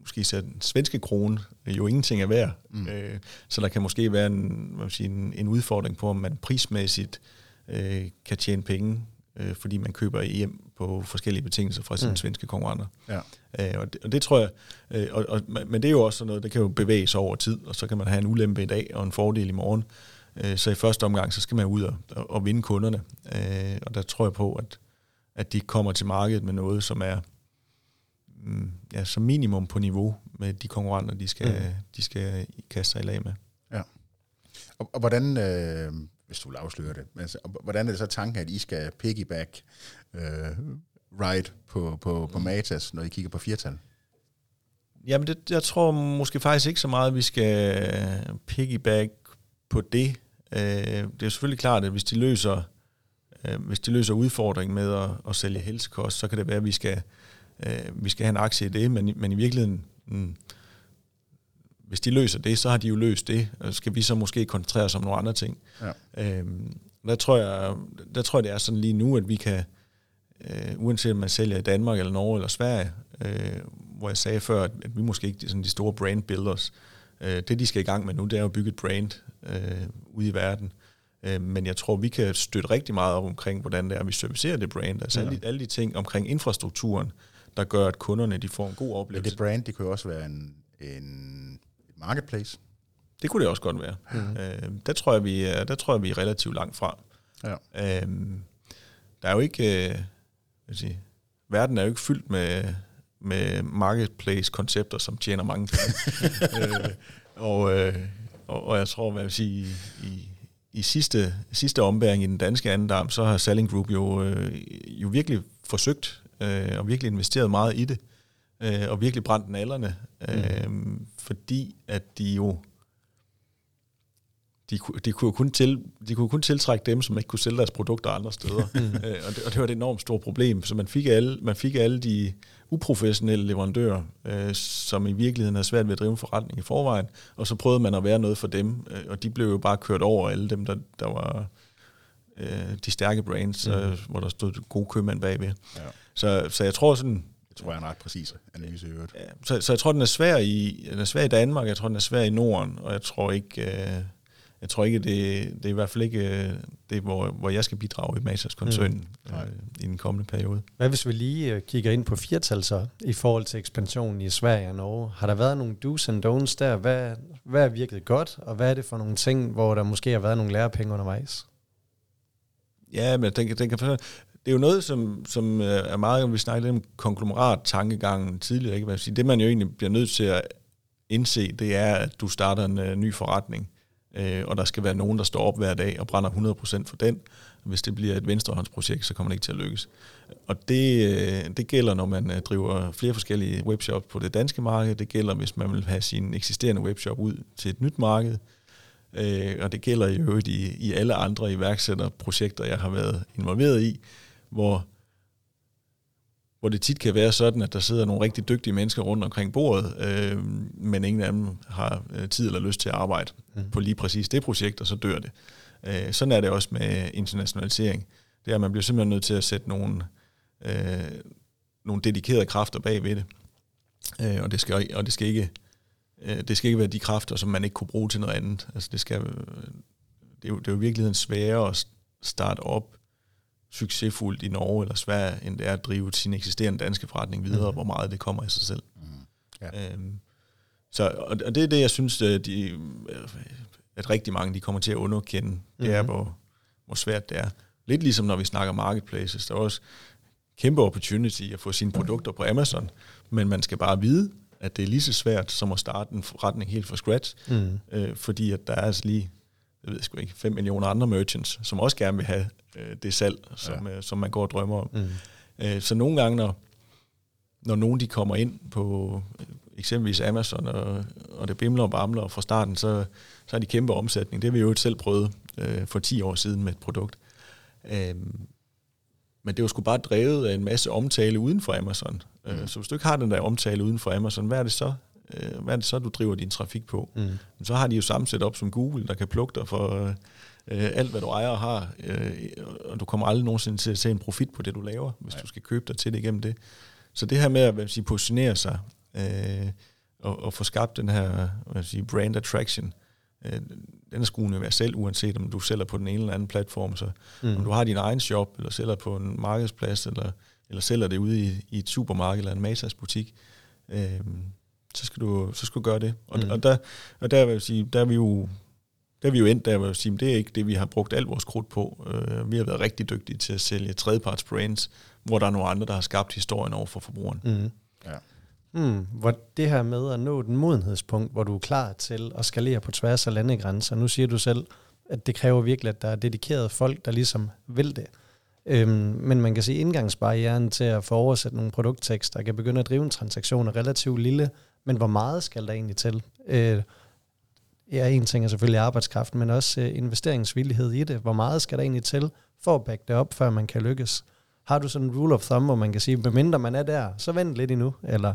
måske så den svenske krone jo ingenting er værd. Mm. Øh, så der kan måske være en, hvad man siger, en, en udfordring på, om man prismæssigt øh, kan tjene penge, øh, fordi man køber hjem på forskellige betingelser fra sine mm. svenske konkurrenter. Ja. Øh, og, det, og det tror jeg, øh, og, og, men det er jo også sådan noget, der kan jo bevæge sig over tid, og så kan man have en ulempe i dag og en fordel i morgen. Øh, så i første omgang, så skal man ud og, og, og vinde kunderne. Øh, og der tror jeg på, at, at de kommer til markedet med noget, som er ja, som minimum på niveau med de konkurrenter, de skal, mm. de skal kaste sig i lag med. Ja. Og, og hvordan, øh, hvis du vil afsløre det, altså, hvordan er det så tanken, at I skal piggyback øh, ride på, på, på Matas, når I kigger på firtal? Jamen, det, jeg tror måske faktisk ikke så meget, at vi skal piggyback på det. Øh, det er jo selvfølgelig klart, at hvis de løser, øh, hvis de løser udfordringen med at, at sælge helsekost, så kan det være, at vi skal, øh, vi skal have en aktie i det, men, i- men i virkeligheden, mm, hvis de løser det, så har de jo løst det, og skal vi så måske koncentrere os om nogle andre ting. Ja. Øhm, der, tror jeg, der tror jeg, det er sådan lige nu, at vi kan, øh, uanset om man sælger i Danmark eller Norge eller Sverige, øh, hvor jeg sagde før, at, at vi måske ikke er sådan de store brand builders. Øh, det, de skal i gang med nu, det er at bygge et brand øh, ude i verden. Øh, men jeg tror, vi kan støtte rigtig meget op omkring, hvordan det er, vi servicerer det brand. Altså ja. alle, alle de ting omkring infrastrukturen, der gør, at kunderne de får en god Men oplevelse. det brand, det kunne jo også være en, en et marketplace. Det kunne det også godt være. Mm. Øh, der, tror jeg, vi er, der tror jeg, vi er relativt langt fra. Ja. Øhm, der er jo ikke, øh, vil jeg sige, verden er jo ikke fyldt med, med marketplace-koncepter, som tjener mange penge. øh, og, øh, og, og jeg tror, hvad jeg vil sige, i, i, i sidste, sidste ombæring i den danske andendam, så har Selling Group jo, øh, jo virkelig forsøgt øh, og virkelig investeret meget i det, øh, og virkelig brændt nallerne, øh, fordi at de jo de, de, kunne kun til, de kunne kun tiltrække dem, som ikke kunne sælge deres produkter andre steder. øh, og, det, og det var et enormt stort problem. Så man fik alle, man fik alle de uprofessionelle leverandører, øh, som i virkeligheden havde svært ved at drive en forretning i forvejen, og så prøvede man at være noget for dem, øh, og de blev jo bare kørt over alle dem, der, der var øh, de stærke brands, mm. øh, hvor der stod gode købmænd bagved. Ja. Så, så jeg tror sådan, Det tror jeg er en ret præcis analyse i øvrigt. Ja, så, så jeg tror, den er svær i, den er svær i Danmark, jeg tror, den er svær i Norden, og jeg tror ikke, øh, jeg tror ikke, det, det er i hvert fald ikke øh, det, hvor, hvor jeg skal bidrage i Masas koncernen mm. øh, i den kommende periode. Hvad hvis vi lige øh, kigger ind på firtal så, i forhold til ekspansionen i Sverige og Norge? Har der været nogle do's and don'ts der? Hvad, hvad er virket godt, og hvad er det for nogle ting, hvor der måske har været nogle lærepenge undervejs? Ja, men den, den kan, det er jo noget, som, som øh, er meget, vi snakkede om konglomerat-tankegangen tidligere. Ikke? Sige, det man jo egentlig bliver nødt til at indse, det er, at du starter en uh, ny forretning øh, og der skal være nogen, der står op hver dag og brænder 100% for den. Hvis det bliver et venstrehåndsprojekt, så kommer det ikke til at lykkes. Og det, øh, det gælder, når man øh, driver flere forskellige webshops på det danske marked. Det gælder, hvis man vil have sin eksisterende webshop ud til et nyt marked. Øh, og det gælder i øvrigt i, i alle andre iværksætterprojekter, jeg har været involveret i, hvor hvor det tit kan være sådan, at der sidder nogle rigtig dygtige mennesker rundt omkring bordet, øh, men ingen af dem har øh, tid eller lyst til at arbejde mm. på lige præcis det projekt, og så dør det. Øh, sådan er det også med internationalisering. Det er, at man bliver simpelthen nødt til at sætte nogle, øh, nogle dedikerede kræfter bag ved det. Øh, og, det skal, og det skal ikke det skal ikke være de kræfter, som man ikke kunne bruge til noget andet. Altså det, skal, det, er jo, det er jo i virkeligheden sværere at starte op succesfuldt i Norge eller Sverige, end det er at drive sin eksisterende danske forretning videre, mm. hvor meget det kommer i sig selv. Mm. Ja. Øhm, så, og, og det er det, jeg synes, at, øh, de, øh, at rigtig mange de kommer til at underkende. Det mm. er, hvor, hvor svært det er. Lidt ligesom når vi snakker marketplaces. Der er også kæmpe opportunity at få sine produkter på Amazon, men man skal bare vide, at det er lige så svært som at starte en forretning helt fra scratch, mm. øh, fordi at der er altså lige jeg ved sgu ikke, 5 millioner andre merchants, som også gerne vil have øh, det salg, som, ja. øh, som man går og drømmer om. Mm. Øh, så nogle gange, når, når nogen de kommer ind på øh, eksempelvis Amazon, og, og det bimler og bamler fra starten, så, så er de kæmpe omsætning. Det har vi jo selv prøvet øh, for 10 år siden med et produkt. Øh, men det var sgu bare drevet af en masse omtale uden for Amazon. Øh, mm. Så hvis du ikke har den der omtale uden for Amazon, hvad er det så? øh, hvad er det så, du driver din trafik på? Mm. Så har de jo samme setup som Google, der kan plukke dig for øh, alt, hvad du ejer og har, øh, og du kommer aldrig nogensinde til at se en profit på det, du laver, hvis Nej. du skal købe dig til det igennem det. Så det her med at hvad sige, positionere sig øh, og, og få skabt den her hvad sige, brand attraction, øh, den er sgu universel, uanset om du sælger på den ene eller anden platform. Så mm. om du har din egen shop, eller sælger på en markedsplads, eller, eller sælger det ude i, i et supermarked eller en Masas butik, øh, så skal du, så skal du gøre det. Og, mm. og, der, og der vil jeg sige, der er vi jo der er vi jo endt der, vil jeg sige, det er ikke det, vi har brugt al vores krudt på. Uh, vi har været rigtig dygtige til at sælge tredjeparts brands, hvor der er nogle andre, der har skabt historien over for forbrugeren. Mm. Ja. Mm, hvor det her med at nå den modenhedspunkt, hvor du er klar til at skalere på tværs af landegrænser. Nu siger du selv, at det kræver virkelig, at der er dedikerede folk, der ligesom vil det. Øhm, men man kan sige, at indgangsbarrieren til at få oversat nogle produkttekster kan begynde at drive en transaktion er relativt lille, men hvor meget skal der egentlig til? Øh, ja, en ting er selvfølgelig arbejdskraften, men også øh, investeringsvillighed i det. Hvor meget skal der egentlig til for at backe det op, før man kan lykkes? Har du sådan en rule of thumb, hvor man kan sige, medmindre man er der, så vent lidt endnu, eller?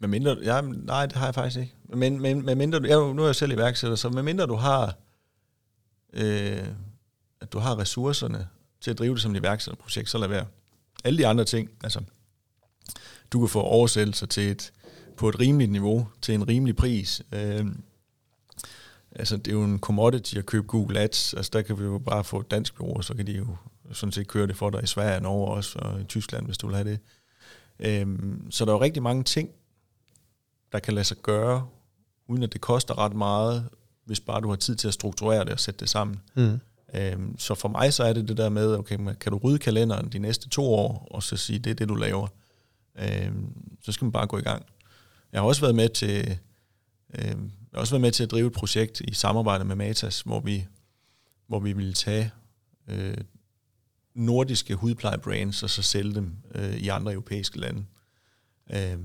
Med mindre, ja, nej, det har jeg faktisk ikke. Men, men med mindre, ja, nu er jeg selv iværksætter, så med mindre du har, øh, at du har ressourcerne til at drive det som et iværksætterprojekt, så lad være. Alle de andre ting, altså du kan få oversættelser til et, på et rimeligt niveau, til en rimelig pris. Øh, altså, det er jo en commodity at købe Google Ads. Altså, der kan vi jo bare få et dansk bureau, så kan de jo sådan set køre det for dig i Sverige og Norge også, og i Tyskland, hvis du vil have det. Øh, så der er jo rigtig mange ting, der kan lade sig gøre, uden at det koster ret meget, hvis bare du har tid til at strukturere det og sætte det sammen. Mm. Øhm, så for mig så er det det der med, okay, kan du rydde kalenderen de næste to år, og så sige, det er det, du laver øh, så skal man bare gå i gang. Jeg har også været med til, øh, jeg har også været med til at drive et projekt i samarbejde med Matas, hvor vi, hvor vi ville tage øh, nordiske hudplejebrands og så sælge dem øh, i andre europæiske lande. Øh,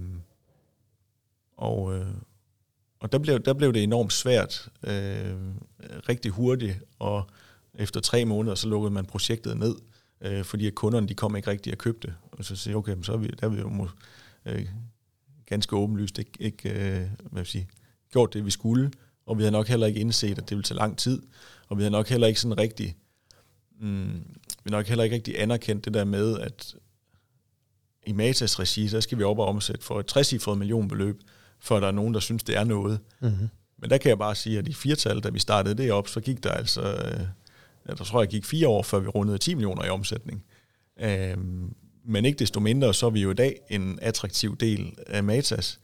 og øh, og der blev, der blev det enormt svært, øh, rigtig hurtigt, og efter tre måneder, så lukkede man projektet ned, øh, fordi at kunderne de kom ikke rigtig og købte. Og så siger okay, så er vi, der er vi jo øh, ganske åbenlyst ikke, ikke øh, hvad vil sige, gjort det, vi skulle, og vi havde nok heller ikke indset, at det ville tage lang tid, og vi havde nok heller ikke sådan rigtig mm, vi nok heller ikke rigtig anerkendt det der med, at i Matas regi, der skal vi op og omsætte for et 60 millionbeløb, for der er nogen, der synes, det er noget. Mm-hmm. Men der kan jeg bare sige, at i firtal, da vi startede det op, så gik der altså, øh, der tror jeg gik fire år, før vi rundede 10 millioner i omsætning. Øh, men ikke desto mindre, så er vi jo i dag en attraktiv del af Matas.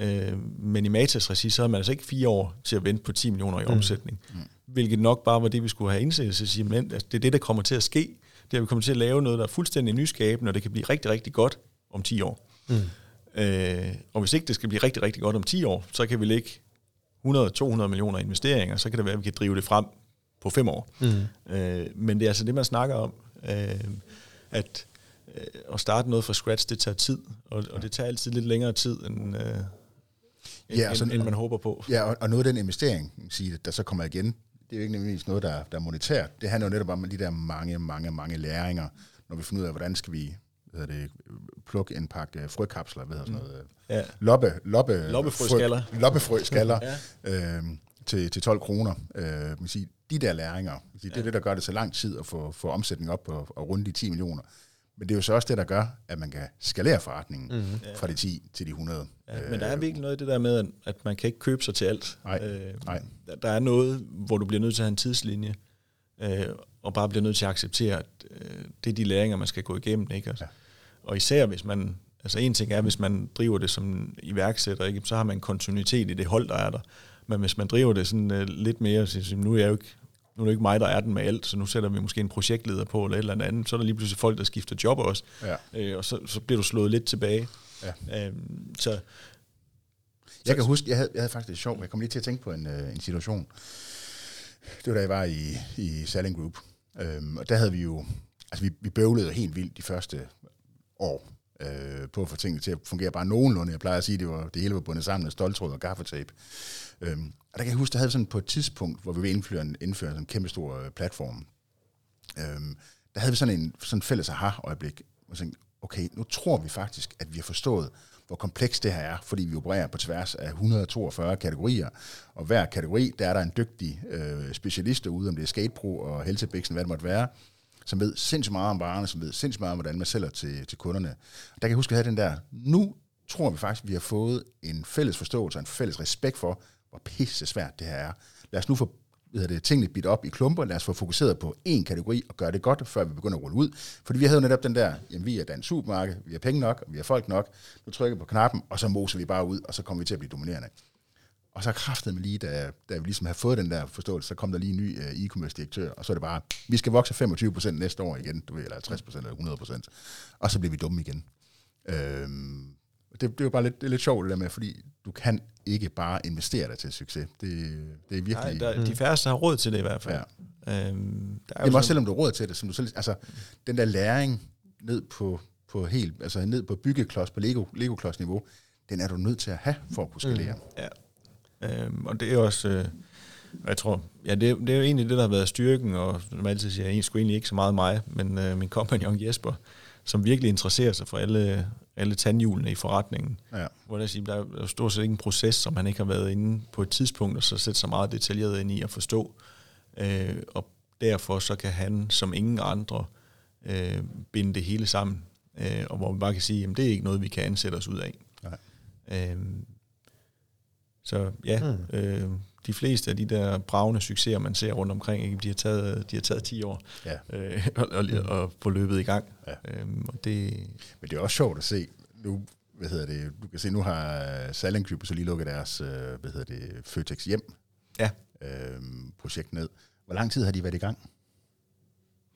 Øh, men i Matas regi, så havde man altså ikke fire år til at vente på 10 millioner i mm. omsætning. Mm. Hvilket nok bare var det, vi skulle have indsat sig sige, men altså, det er det, der kommer til at ske. Det er, at vi kommer til at lave noget, der er fuldstændig nyskabende, og det kan blive rigtig, rigtig godt om 10 år. Mm. Øh, og hvis ikke det skal blive rigtig, rigtig godt om 10 år, så kan vi lægge 100-200 millioner investeringer, så kan det være, at vi kan drive det frem på 5 år. Mm. Øh, men det er altså det, man snakker om, øh, at øh, at starte noget fra scratch, det tager tid, og, og det tager altid lidt længere tid, end, øh, end, ja, sådan, end man håber på. Ja, og, og noget af den investering, sige, der så kommer igen, det er jo ikke nødvendigvis noget, der, der er monetært. Det handler jo netop om de der mange, mange, mange læringer, når vi finder ud af, hvordan skal vi hvad det, plukke en pakke frøkapsler, hvad sådan noget, ja. loppe, loppe, loppefrøskaller, loppefrøskaller ja. øh, til, til 12 kroner. Øh, man sige, de der læringer, sige, det er ja. det, der gør det så lang tid at få, få omsætning op og, og runde de 10 millioner. Men det er jo så også det, der gør, at man kan skalere forretningen mm-hmm. fra de 10 til de 100. Ja, men der er virkelig noget i det der med, at man kan ikke købe sig til alt. Nej, øh, nej. Der er noget, hvor du bliver nødt til at have en tidslinje, øh, og bare bliver nødt til at acceptere, at øh, det er de læringer, man skal gå igennem. Ikke? Altså, ja. Og især hvis man, altså en ting er, hvis man driver det som iværksætter, ikke? så har man kontinuitet i det hold, der er der. Men hvis man driver det sådan uh, lidt mere, så nu er jeg jo ikke nu er det ikke mig, der er den med alt, så nu sætter vi måske en projektleder på, eller et eller andet, så er der lige pludselig folk, der skifter job også, ja. øh, og så, så bliver du slået lidt tilbage. Ja. Øhm, så, jeg kan huske, jeg havde, jeg havde faktisk det sjovt, jeg kom lige til at tænke på en, øh, en situation. Det var da jeg var i, i Selling Group, øhm, og der havde vi jo, altså vi, vi bøvlede helt vildt de første år, øh, på at få tingene til at fungere bare nogenlunde. Jeg plejer at sige, at det, var, det hele var bundet sammen af stoltråd og gaffatape. Øhm, og der kan jeg huske, der havde sådan på et tidspunkt, hvor vi ville indføre en, indføre en kæmpe stor øh, platform, øhm, der havde vi sådan en sådan fælles aha-øjeblik, og tænkte, okay, nu tror vi faktisk, at vi har forstået, hvor komplekst det her er, fordi vi opererer på tværs af 142 kategorier, og hver kategori, der er der en dygtig øh, specialist derude, om det er Skatepro og Helsebiksen, hvad det måtte være, som ved sindssygt meget om varerne, som ved sindssygt meget om, hvordan man sælger til, til kunderne. Der kan jeg huske, at jeg havde den der, nu tror vi faktisk, at vi har fået en fælles forståelse og en fælles respekt for, hvor pisse svært det her er. Lad os nu få hvad det, tingene bidt op i klumper, lad os få fokuseret på én kategori og gøre det godt, før vi begynder at rulle ud. Fordi vi havde jo netop den der, jamen vi er dansk supermarked, vi har penge nok, vi har folk nok, nu trykker vi på knappen, og så moser vi bare ud, og så kommer vi til at blive dominerende. Og så kræftede man lige, da, da vi ligesom havde fået den der forståelse, så kom der lige en ny uh, e-commerce direktør, og så er det bare, vi skal vokse 25% næste år igen, du ved, eller 50% eller 100%, og så bliver vi dumme igen. Øhm, det, det er jo bare lidt, det er lidt sjovt det der med, fordi du kan ikke bare investere dig til succes. Det, det er virkelig... Nej, der, mm. de færreste har råd til det i hvert fald. Ja. Øhm, der er Jamen også selvom du har råd til det, som du selv, altså den der læring ned på, på helt, altså ned på byggeklods, på Lego, Lego-klods niveau, den er du nødt til at have for at kunne skalere. Mm. Ja, Øhm, og det er også, øh, jeg tror, ja, det, det er jo egentlig det, der har været styrken, og som altid siger, jeg sgu egentlig ikke så meget mig, men øh, min kompagnon Jesper, som virkelig interesserer sig for alle, alle tandhjulene i forretningen. Ja. Hvor der, siger, der er jo stort set ikke en proces, som han ikke har været inde på et tidspunkt, og så sætte sig meget detaljeret ind i at forstå. Øh, og derfor så kan han som ingen andre øh, binde det hele sammen. Øh, og hvor vi bare kan sige, at det er ikke noget, vi kan ansætte os ud af. Nej. Øh, så ja, mm. øh, de fleste af de der bravende succeser, man ser rundt omkring, ikke, de, har taget, de har taget 10 år ja. øh, og, og, mm. og få løbet i gang. Ja. Øhm, og det, Men det er også sjovt at se, nu, hvad hedder det, du kan se, nu har Salling Group så lige lukket deres, øh, hvad hedder det, Føtex hjem ja. øh, projekt ned. Hvor lang tid har de været i gang?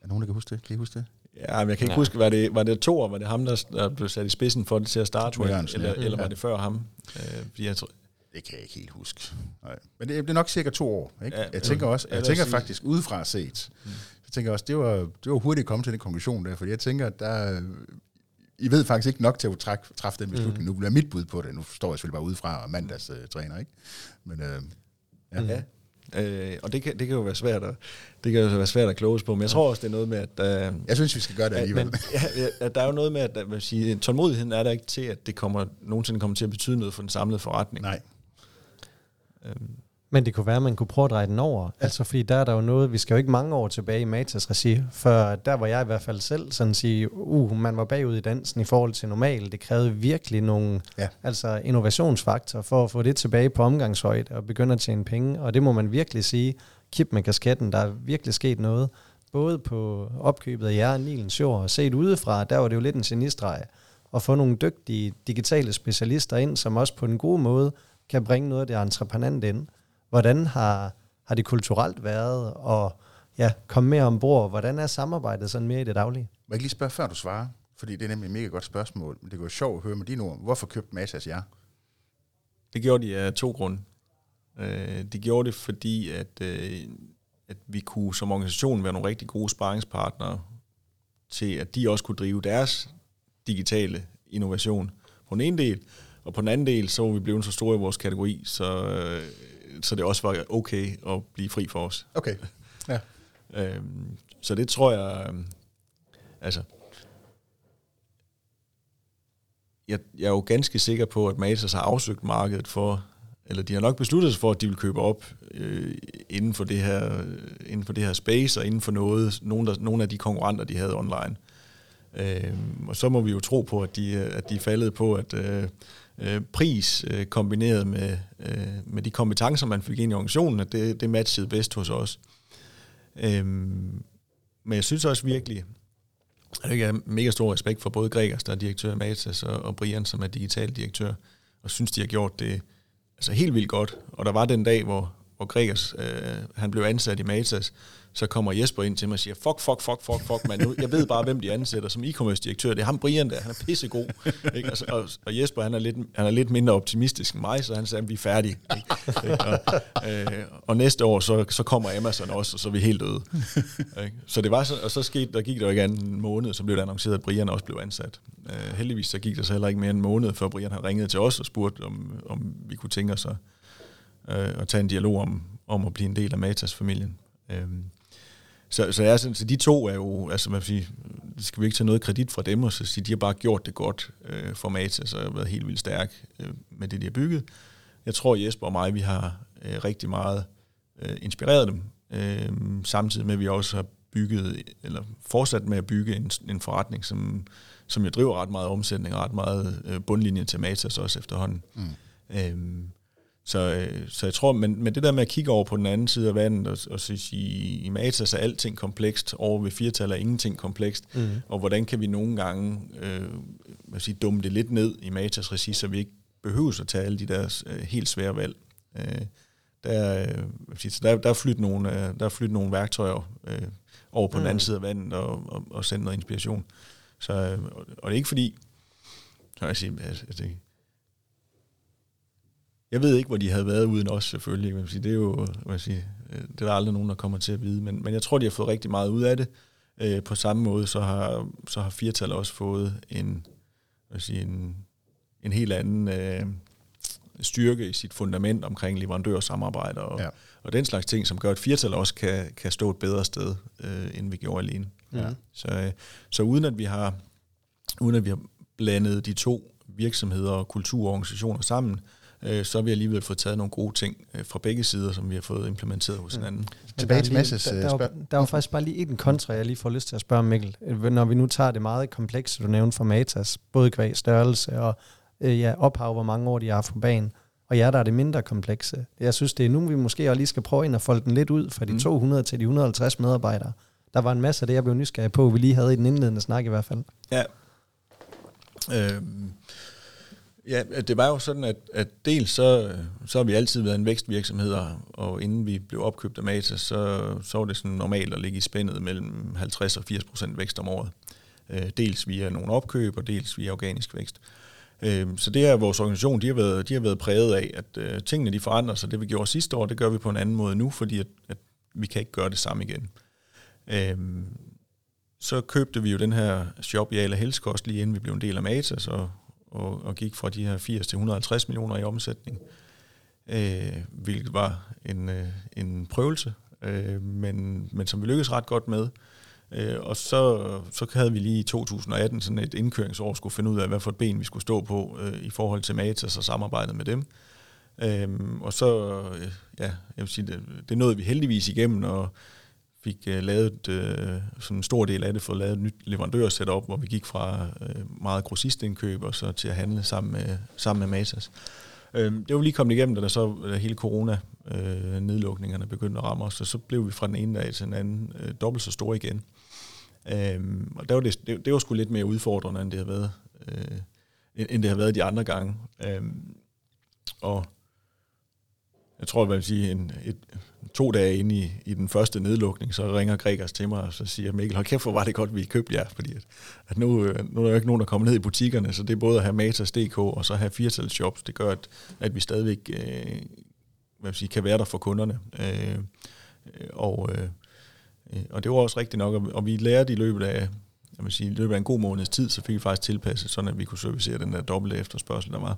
Er nogen, der kan huske det? Kan I huske det? Ja, men jeg kan ikke ja. huske, var det, var det to år, var det ham, der, blev sat i spidsen for det til at starte med, eller, ja. eller var det før ham? Øh, fordi jeg tror, det kan jeg ikke helt huske. Nej. Men det, det er nok cirka to år. Ikke? Ja, jeg tænker også, jeg, tænker faktisk udefra set, mm. jeg tænker også, det var, det var hurtigt at komme til den konklusion der, fordi jeg tænker, at der, I ved faktisk ikke nok til at træk, træffe den beslutning. Mm. Nu bliver mit bud på det. Nu står jeg selvfølgelig bare udefra og mandags uh, træner, ikke? Men uh, ja. Mm. ja. Øh, og det kan, det kan jo være svært at, det kan jo være svært at kloges på, men jeg tror også, det er noget med, at... Uh, jeg synes, vi skal gøre det alligevel. Men, ja, ja, der er jo noget med, at, at sige, tålmodigheden er der ikke til, at det kommer, nogensinde kommer til at betyde noget for den samlede forretning. Nej. Men det kunne være, at man kunne prøve at dreje den over. Ja. Altså, fordi der er der jo noget, vi skal jo ikke mange år tilbage i Matas regi, for der var jeg i hvert fald selv sådan at sige, uh, man var bagud i dansen i forhold til normal. Det krævede virkelig nogle ja. altså innovationsfaktor for at få det tilbage på omgangshøjde og begynde at tjene penge. Og det må man virkelig sige, kip med kasketten, der er virkelig sket noget. Både på opkøbet af jer, Nilens Jord, og set udefra, der var det jo lidt en genistreg at få nogle dygtige digitale specialister ind, som også på en god måde kan bringe noget af det entreprenant ind. Hvordan har, har det kulturelt været, og ja, komme mere ombord? Hvordan er samarbejdet sådan mere i det daglige? Må jeg lige spørge, før du svarer? Fordi det er nemlig et mega godt spørgsmål. Men det går sjovt at høre med dine ord. Hvorfor købte Matas jer? Det gjorde de af to grunde. Øh, de gjorde det, fordi at, øh, at vi kunne som organisation være nogle rigtig gode sparringspartnere til, at de også kunne drive deres digitale innovation på den ene del, og på den anden del, så var vi blevet så store i vores kategori, så, øh, så det også var okay at blive fri for os. Okay, ja. øhm, så det tror jeg, øh, altså, jeg, jeg er jo ganske sikker på, at Matas har afsøgt markedet for, eller de har nok besluttet sig for, at de vil købe op øh, inden, for det her, inden for det her space, og inden for noget, nogle, der, nogle af de konkurrenter, de havde online. Øh, og så må vi jo tro på, at de, at de faldet på, at øh, øh, pris øh, kombineret med, øh, med de kompetencer, man fik ind i organisationen, at det, det matchede bedst hos os. Øhm, men jeg synes også virkelig, at jeg har mega stor respekt for både Gregers, der er direktør i Matas, og, og Brian, som er digital direktør, og synes, de har gjort det altså helt vildt godt. Og der var den dag, hvor, hvor Gregers øh, han blev ansat i Matas, så kommer Jesper ind til mig og siger, fuck, fuck, fuck, fuck, fuck, man. Jeg ved bare, hvem de ansætter som e-commerce-direktør. Det er ham Brian der, han er pissegod. Ikke? Og, og, og, Jesper, han er, lidt, han er lidt mindre optimistisk end mig, så han sagde, vi er færdige. Ikke? Og, øh, og, næste år, så, så kommer Amazon også, og så er vi helt døde. Ikke? Så det var så, og så skete, der gik der ikke en måned, så blev det annonceret, at Brian også blev ansat. Øh, heldigvis så gik der så heller ikke mere end en måned, før Brian havde ringet til os og spurgt, om, om vi kunne tænke os at, øh, at tage en dialog om, om at blive en del af Matas-familien. Øhm, så, så, jeg, så de to er jo, altså man sige, skal vi ikke tage noget kredit fra dem, og så sige, de har bare gjort det godt øh, for Matas, og har været helt vildt stærk øh, med det, de har bygget. Jeg tror, Jesper og mig, vi har øh, rigtig meget øh, inspireret dem, øh, samtidig med, at vi også har bygget, eller fortsat med at bygge en, en forretning, som, som jo driver ret meget omsætning og ret meget øh, bundlinje til Matas også efterhånden. Mm. Øh, så, øh, så jeg tror, men, men det der med at kigge over på den anden side af vandet, og, og sige, i, i Matas er alting komplekst, over ved firtal er ingenting komplekst, mm. og hvordan kan vi nogle gange øh, hvad sige, dumme det lidt ned i Matas regi, så vi ikke behøver at tage alle de der øh, helt svære valg. Øh, der, øh, sige, der, der, er flyttet nogle, øh, der er flyttet nogle værktøjer øh, over på mm. den anden side af vandet og, og, og sendt noget inspiration. Så, øh, og det er ikke fordi, så jeg siger, altså, det, jeg ved ikke, hvor de havde været uden os, selvfølgelig. Man sige. Det er jo man sige, øh, det er der aldrig nogen, der kommer til at vide. Men, men jeg tror, de har fået rigtig meget ud af det. Øh, på samme måde, så har, så har Firtal også fået en, hvad sige, en, en helt anden øh, styrke i sit fundament omkring leverandørsamarbejde og, ja. og den slags ting, som gør, at Firtal også kan, kan stå et bedre sted, øh, end vi gjorde alene. Ja. Så, øh, så uden at vi har uden at vi har blandet de to virksomheder og kulturorganisationer sammen, øh, så har vi alligevel fået taget nogle gode ting øh, fra begge sider, som vi har fået implementeret hos hinanden. Mm. Tilbage til Masses der, der, der, der var faktisk bare lige en kontra, jeg lige får lyst til at spørge Mikkel. Når vi nu tager det meget komplekse, du nævnte for Matas, både kvæg størrelse og øh, ja, ophav, hvor mange år de har for banen, og ja, der er det mindre komplekse. Jeg synes, det er nu, vi måske også lige skal prøve ind at folde den lidt ud fra de mm. 200 til de 150 medarbejdere. Der var en masse af det, jeg blev nysgerrig på, vi lige havde i den indledende snak i hvert fald. Ja. Øh, Ja, det var jo sådan, at, at dels så, så har vi altid været en vækstvirksomhed, og inden vi blev opkøbt af Matas, så, så var det sådan normalt at ligge i spændet mellem 50 og 80 procent vækst om året. Øh, dels via nogle opkøb, og dels via organisk vækst. Øh, så det er vores organisation, de har været, de har været præget af, at øh, tingene de forandrer sig. Det vi gjorde sidste år, det gør vi på en anden måde nu, fordi at, at vi kan ikke gøre det samme igen. Så købte vi jo den her shop i Ala Helskost, lige inden vi blev en del af Matas, og og, og gik fra de her 80 til 150 millioner i omsætning, øh, hvilket var en, øh, en prøvelse, øh, men, men som vi lykkedes ret godt med. Øh, og så, så havde vi lige i 2018 sådan et indkøringsår, skulle finde ud af, hvad for et ben vi skulle stå på øh, i forhold til Matas og samarbejdet med dem. Øhm, og så, øh, ja, jeg vil sige, det, det nåede vi heldigvis igennem, og fik uh, lavet øh, sådan en stor del af det, fået lavet et nyt leverandørsetup, hvor vi gik fra øh, meget grossistindkøb og så til at handle sammen med, sammen med Masas. Øh, det var lige kommet igennem, da der så da hele corona-nedlukningerne øh, begyndte at ramme os, og så blev vi fra den ene dag til den anden øh, dobbelt så store igen. Øh, og der var det, det, det var sgu lidt mere udfordrende, end det har været, øh, end det har været de andre gange. Øh, og jeg tror, at sige, en, et, to dage inde i, i den første nedlukning, så ringer Gregers til mig, og så siger Mikkel, hold kæft, hvor var det godt, vi købte jer, fordi at, at nu, øh, nu er der jo ikke nogen, der kommer ned i butikkerne, så det er både at have Matas.dk og så have firtal shops, det gør, at, at vi stadigvæk øh, hvad sige, kan være der for kunderne. Øh, og, øh, øh og det var også rigtigt nok, og vi lærte i løbet af, jeg vil sige, i løbet af en god måneds tid, så fik vi faktisk tilpasset, sådan at vi kunne servicere den der dobbelte efterspørgsel, der var.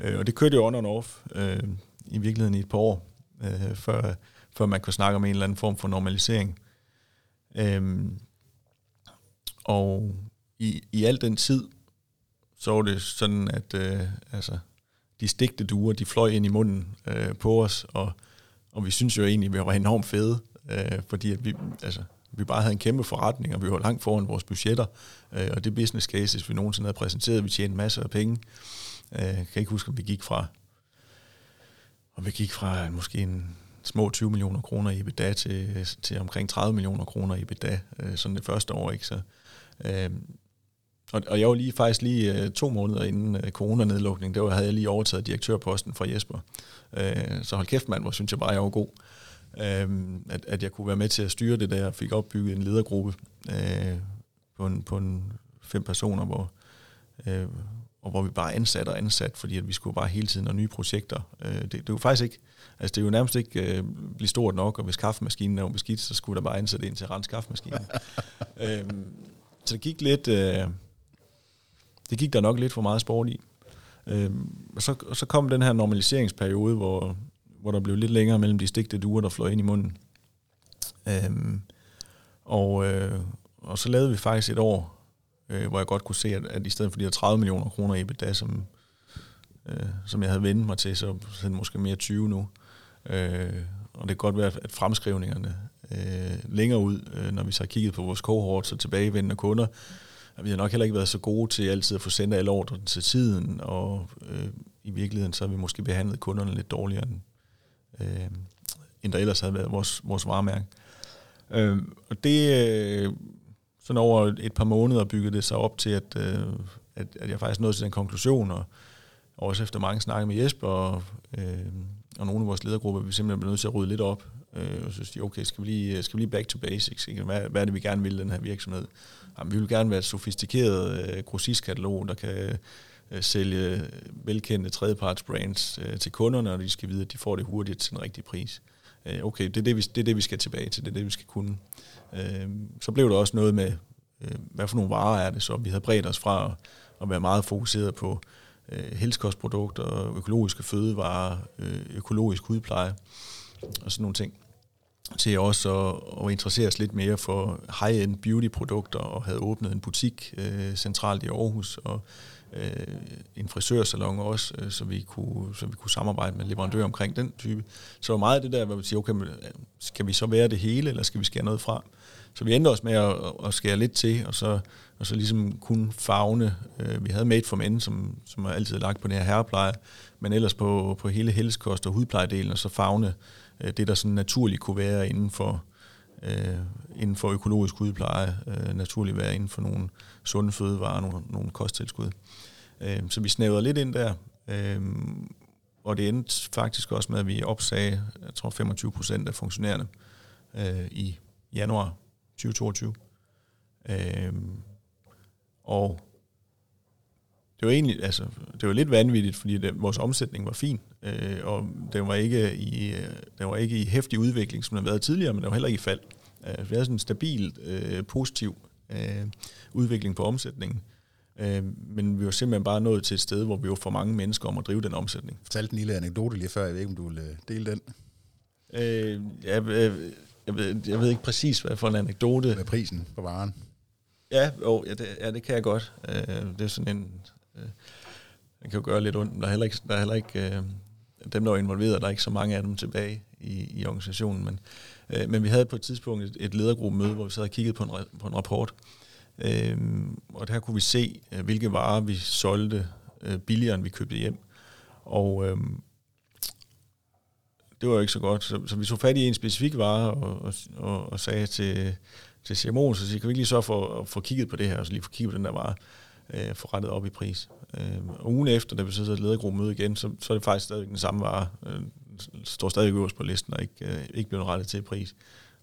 Øh, og det kørte jo on and off, øh, i virkeligheden i et par år, øh, før, før man kunne snakke om en eller anden form for normalisering. Øhm, og i, i al den tid, så var det sådan, at øh, altså, de stigte duer, de fløj ind i munden øh, på os, og, og vi synes jo egentlig, at vi var enormt fede, øh, fordi at vi, altså, vi bare havde en kæmpe forretning, og vi var langt foran vores budgetter, øh, og det business cases, vi nogensinde havde præsenteret, vi tjente masser af penge. Øh, kan ikke huske, om vi gik fra og vi gik fra måske en små 20 millioner kroner i EBITDA til, til omkring 30 millioner kroner i EBITDA, øh, sådan det første år. Ikke? Så, øh, og, og jeg var lige faktisk lige øh, to måneder inden øh, coronanedlukningen, der havde jeg lige overtaget direktørposten fra Jesper. Øh, så hold kæft mand, hvor synes jeg bare, jeg var god. Øh, at, at jeg kunne være med til at styre det der, og fik opbygget en ledergruppe øh, på, en, på en fem personer, hvor, øh, og hvor vi bare ansat og ansat, fordi at vi skulle bare hele tiden have nye projekter. Øh, det, det er jo faktisk ikke, altså det er jo nærmest ikke øh, blive stort nok, og hvis kaffemaskinen er beskidt, så skulle der bare ansætte ind til at rense kaffemaskinen. øhm, så det gik lidt, øh, det gik der nok lidt for meget sport i. Øhm, og, så, og så kom den her normaliseringsperiode, hvor, hvor der blev lidt længere mellem de stigte duer, der fløj ind i munden. Øhm, og, øh, og så lavede vi faktisk et år, øh, hvor jeg godt kunne se, at, at i stedet for de her 30 millioner kroner i EBITDA, som, øh, som jeg havde vendt mig til, så, er det måske mere 20 nu. Øh, og det kan godt være, at fremskrivningerne øh, længere ud, øh, når vi så har kigget på vores kohort, så tilbagevendende kunder, at vi har nok heller ikke været så gode til altid at få sendt alle ordre til tiden, og øh, i virkeligheden så har vi måske behandlet kunderne lidt dårligere, end, øh, end der ellers havde været vores, vores varemærke. Øh, og det, øh, sådan over et par måneder byggede det sig op til, at, øh, at, at jeg faktisk nåede til den konklusion, og også efter mange snakke med Jesper og, øh, og nogle af vores ledergrupper, vi simpelthen blev nødt til at rydde lidt op. Øh, og så siger okay, skal vi, lige, skal vi lige back to basics? Ikke? Hvad, hvad er det, vi gerne vil den her virksomhed? Jamen, vi vil gerne være et sofistikeret øh, grossistkatalog, der kan øh, sælge velkendte tredjeparts brands øh, til kunderne, og de skal vide, at de får det hurtigt til den rigtige pris. Øh, okay, det er det, vi, det er det, vi skal tilbage til, det er det, vi skal kunne. Øh, så blev der også noget med, øh, hvad for nogle varer er det så? Vi havde bredt os fra at være meget fokuseret på øh, helskostprodukter, økologiske fødevarer, øh, økologisk hudpleje og sådan nogle ting til også at, at interessere os lidt mere for high-end beauty-produkter og havde åbnet en butik øh, centralt i Aarhus og øh, en frisørsalon også, øh, så, vi kunne, så vi kunne samarbejde med leverandører omkring den type. Så var meget af det der, hvor vi siger, okay, øh, skal vi så være det hele, eller skal vi skære noget fra? Så vi endte også med at, at skære lidt til, og så, og så ligesom kun fagne. Øh, vi havde Made for Men, som, som er altid lagt på det her herrepleje, men ellers på, på hele helsekost og hudplejedelen, og så fagne øh, det, der sådan naturligt kunne være inden for, øh, inden for økologisk udpleje, øh, naturlig være inden for nogle sunde fødevarer, nogle, nogle kosttilskud. Øh, så vi snævrede lidt ind der, øh, og det endte faktisk også med, at vi opsagde, jeg tror 25 procent af funktionærerne øh, i januar 2022. Øh, og det var egentlig, altså, det var lidt vanvittigt, fordi det, vores omsætning var fin, øh, og den var, ikke i, den var ikke i hæftig udvikling, som den har været tidligere, men den var heller ikke i fald. Øh, vi havde sådan en stabil, øh, positiv øh, udvikling på omsætningen. Øh, men vi var simpelthen bare nået til et sted, hvor vi var for mange mennesker om at drive den omsætning. Fortalte en lille anekdote lige før, jeg ved ikke, om du vil øh, dele den? Øh, ja, øh, jeg ved, jeg ved ikke præcis, hvad for en anekdote. Med prisen på varen. Ja, jo, ja, det, ja, det kan jeg godt. Øh, det er sådan en... Øh, den kan jo gøre lidt ondt, men der er heller ikke, der er heller ikke, øh, dem, der var involveret, der er ikke så mange af dem tilbage i, i organisationen, men, øh, men vi havde på et tidspunkt et, et ledergruppemøde, hvor vi sad og kiggede på en, på en rapport, øh, og der kunne vi se, øh, hvilke varer vi solgte øh, billigere, end vi købte hjem. Og øh, det var jo ikke så godt, så, så vi tog fat i en specifik vare og, og, og, og sagde til, til CMO'en, så siger, kan vi ikke lige så for at få kigget på det her, og så lige få kigget på den der vare, øh, få rettet op i pris. Øh, og ugen efter, da vi så sidder ledergruppe møde igen, så, så er det faktisk stadig den samme vare, øh, står stadig øverst på listen, og ikke, øh, ikke blevet rettet til pris.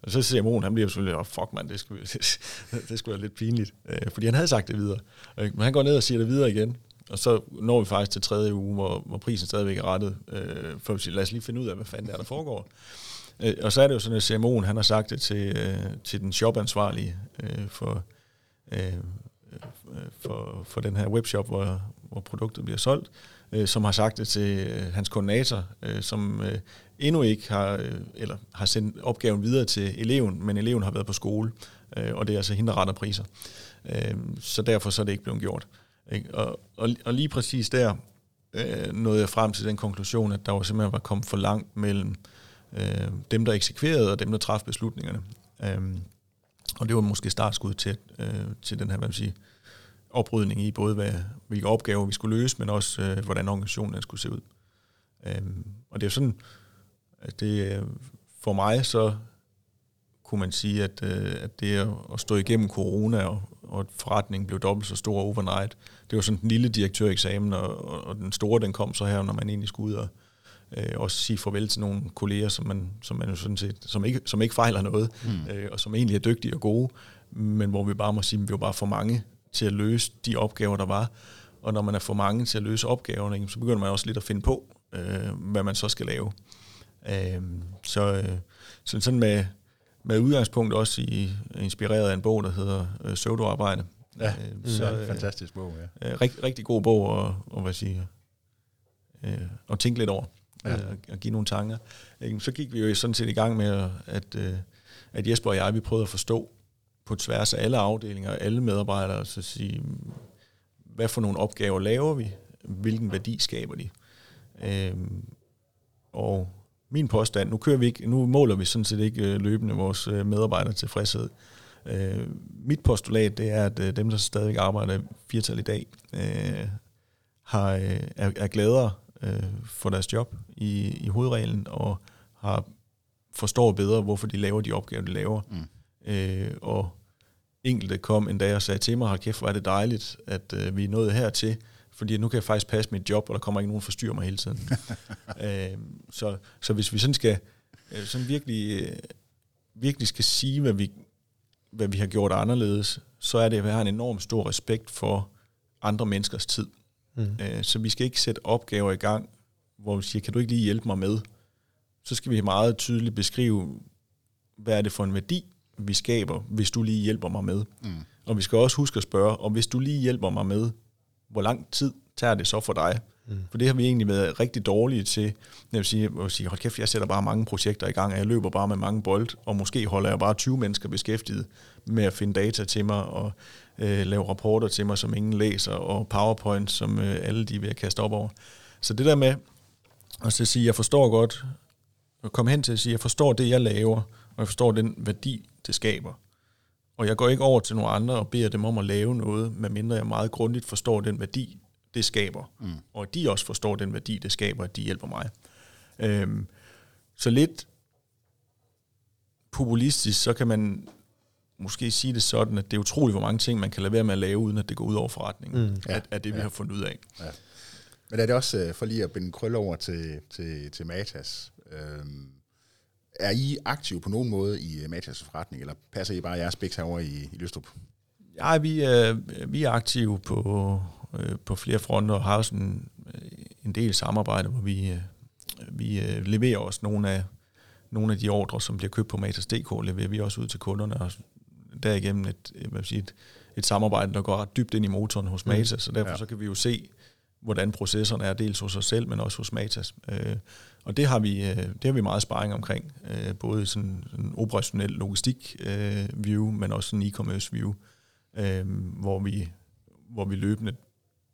Og så ser Moen, han bliver selvfølgelig, oh, fuck mand, det skulle, det, det skulle være lidt pinligt, øh, fordi han havde sagt det videre. Øh, men han går ned og siger det videre igen, og så når vi faktisk til tredje uge, hvor, hvor prisen stadigvæk er rettet, øh, for at sige, lad os lige finde ud af, hvad fanden der, der foregår. Øh, og så er det jo sådan, at CMO'en, han har sagt det til, øh, til den shopansvarlige øh, for, øh, for, for den her webshop, hvor, hvor produktet bliver solgt, øh, som har sagt det til øh, hans koordinator, øh, som øh, endnu ikke har, øh, eller har sendt opgaven videre til eleven, men eleven har været på skole, øh, og det er altså hende, der retter priser. Øh, så derfor så er det ikke blevet gjort. Ikke? Og, og, og lige præcis der øh, nåede jeg frem til den konklusion, at der var simpelthen var kommet for langt mellem øh, dem, der eksekverede, og dem, der træffede beslutningerne. Øh, og det var måske startskud til, øh, til den her, hvad man siger, oprydning i både, hvad, hvilke opgaver vi skulle løse, men også, øh, hvordan organisationen skulle se ud. Øhm, og det er jo sådan, at det øh, for mig så kunne man sige, at, øh, at det at stå igennem corona og, og at forretningen blev dobbelt så stor overnight, det var sådan en lille direktøreksamen, og, og den store den kom så her, når man egentlig skulle ud og øh, også sige farvel til nogle kolleger, som man, som man jo sådan set, som ikke, som ikke fejler noget, mm. øh, og som egentlig er dygtige og gode, men hvor vi bare må sige, at vi var bare for mange til at løse de opgaver, der var. Og når man er for mange til at løse opgaverne, så begynder man også lidt at finde på, øh, hvad man så skal lave. Øh, så, øh, så sådan med, med udgangspunkt også i, inspireret af en bog, der hedder øh, Pseudoarbejde. Ja, øh, så, ja, fantastisk bog, ja. Øh, rigt, rigtig god bog, og, og hvad siger, øh, og tænke lidt over, ja. øh, og give nogle tanker. Så gik vi jo sådan set i gang med, at, øh, at Jesper og jeg, vi prøvede at forstå på tværs af alle afdelinger, og alle medarbejdere, så sige, hvad for nogle opgaver laver vi, hvilken værdi skaber de. Øh, og min påstand, nu kører vi ikke, nu måler vi sådan set ikke øh, løbende vores øh, medarbejdere tilfredshed. Øh, mit postulat, det er, at øh, dem, der stadig arbejder firtal i dag, har, er, er gladere for deres job i, i hovedreglen, og har forstår bedre, hvorfor de laver de opgaver, de laver. Mm. og enkelte kom en dag og sagde til mig, hold kæft, hvor er det dejligt, at vi er nået hertil, fordi nu kan jeg faktisk passe mit job, og der kommer ikke nogen forstyrre mig hele tiden. øh, så, så hvis vi sådan skal øh, sådan virkelig, øh, virkelig skal sige, hvad vi, hvad vi har gjort anderledes, så er det, at vi har en enorm stor respekt for andre menneskers tid. Mm. Øh, så vi skal ikke sætte opgaver i gang, hvor vi siger, kan du ikke lige hjælpe mig med? Så skal vi meget tydeligt beskrive, hvad er det for en værdi, vi skaber, hvis du lige hjælper mig med. Mm. Og vi skal også huske at spørge, og hvis du lige hjælper mig med, hvor lang tid tager det så for dig? Mm. For det har vi egentlig været rigtig dårlige til. Jeg vil sige, at sige, hold kæft, jeg sætter bare mange projekter i gang, og jeg løber bare med mange bold, og måske holder jeg bare 20 mennesker beskæftiget med at finde data til mig, og øh, lave rapporter til mig, som ingen læser, og PowerPoint, som øh, alle de vil kaste op over. Så det der med at sige, jeg forstår godt, at komme hen til at sige, jeg forstår det, jeg laver, og jeg forstår den værdi, det skaber. Og jeg går ikke over til nogle andre og beder dem om at lave noget, medmindre jeg meget grundigt forstår den værdi, det skaber. Mm. Og at de også forstår den værdi, det skaber, at de hjælper mig. Øhm, så lidt populistisk, så kan man måske sige det sådan, at det er utroligt, hvor mange ting, man kan lade være med at lave, uden at det går ud over forretningen. Mm. Ja. At, at det, vi ja. har fundet ud af. Ja. Men er det også, øh, for lige at binde krølle over til, til, til Matas, øhm, er I aktive på nogen måde i øh, Matias forretning, eller passer I bare jeres bæks herovre i, i Løstrup? Ja, vi er, vi er aktive på, øh, på flere fronter og har også en, en del samarbejde, hvor vi, øh, vi leverer også nogle af, nogle af de ordre, som bliver købt på Matas.dk, leverer vi også ud til kunderne, og derigennem et, hvad sige, et, et samarbejde, der går ret dybt ind i motoren hos mm. Matas, så derfor ja. så kan vi jo se, hvordan processerne er, dels hos os selv, men også hos Matas. Øh, og det har vi, øh, det har vi meget sparring omkring, øh, både sådan en operationel logistik view, men også en e-commerce view, hvor vi, hvor vi løbende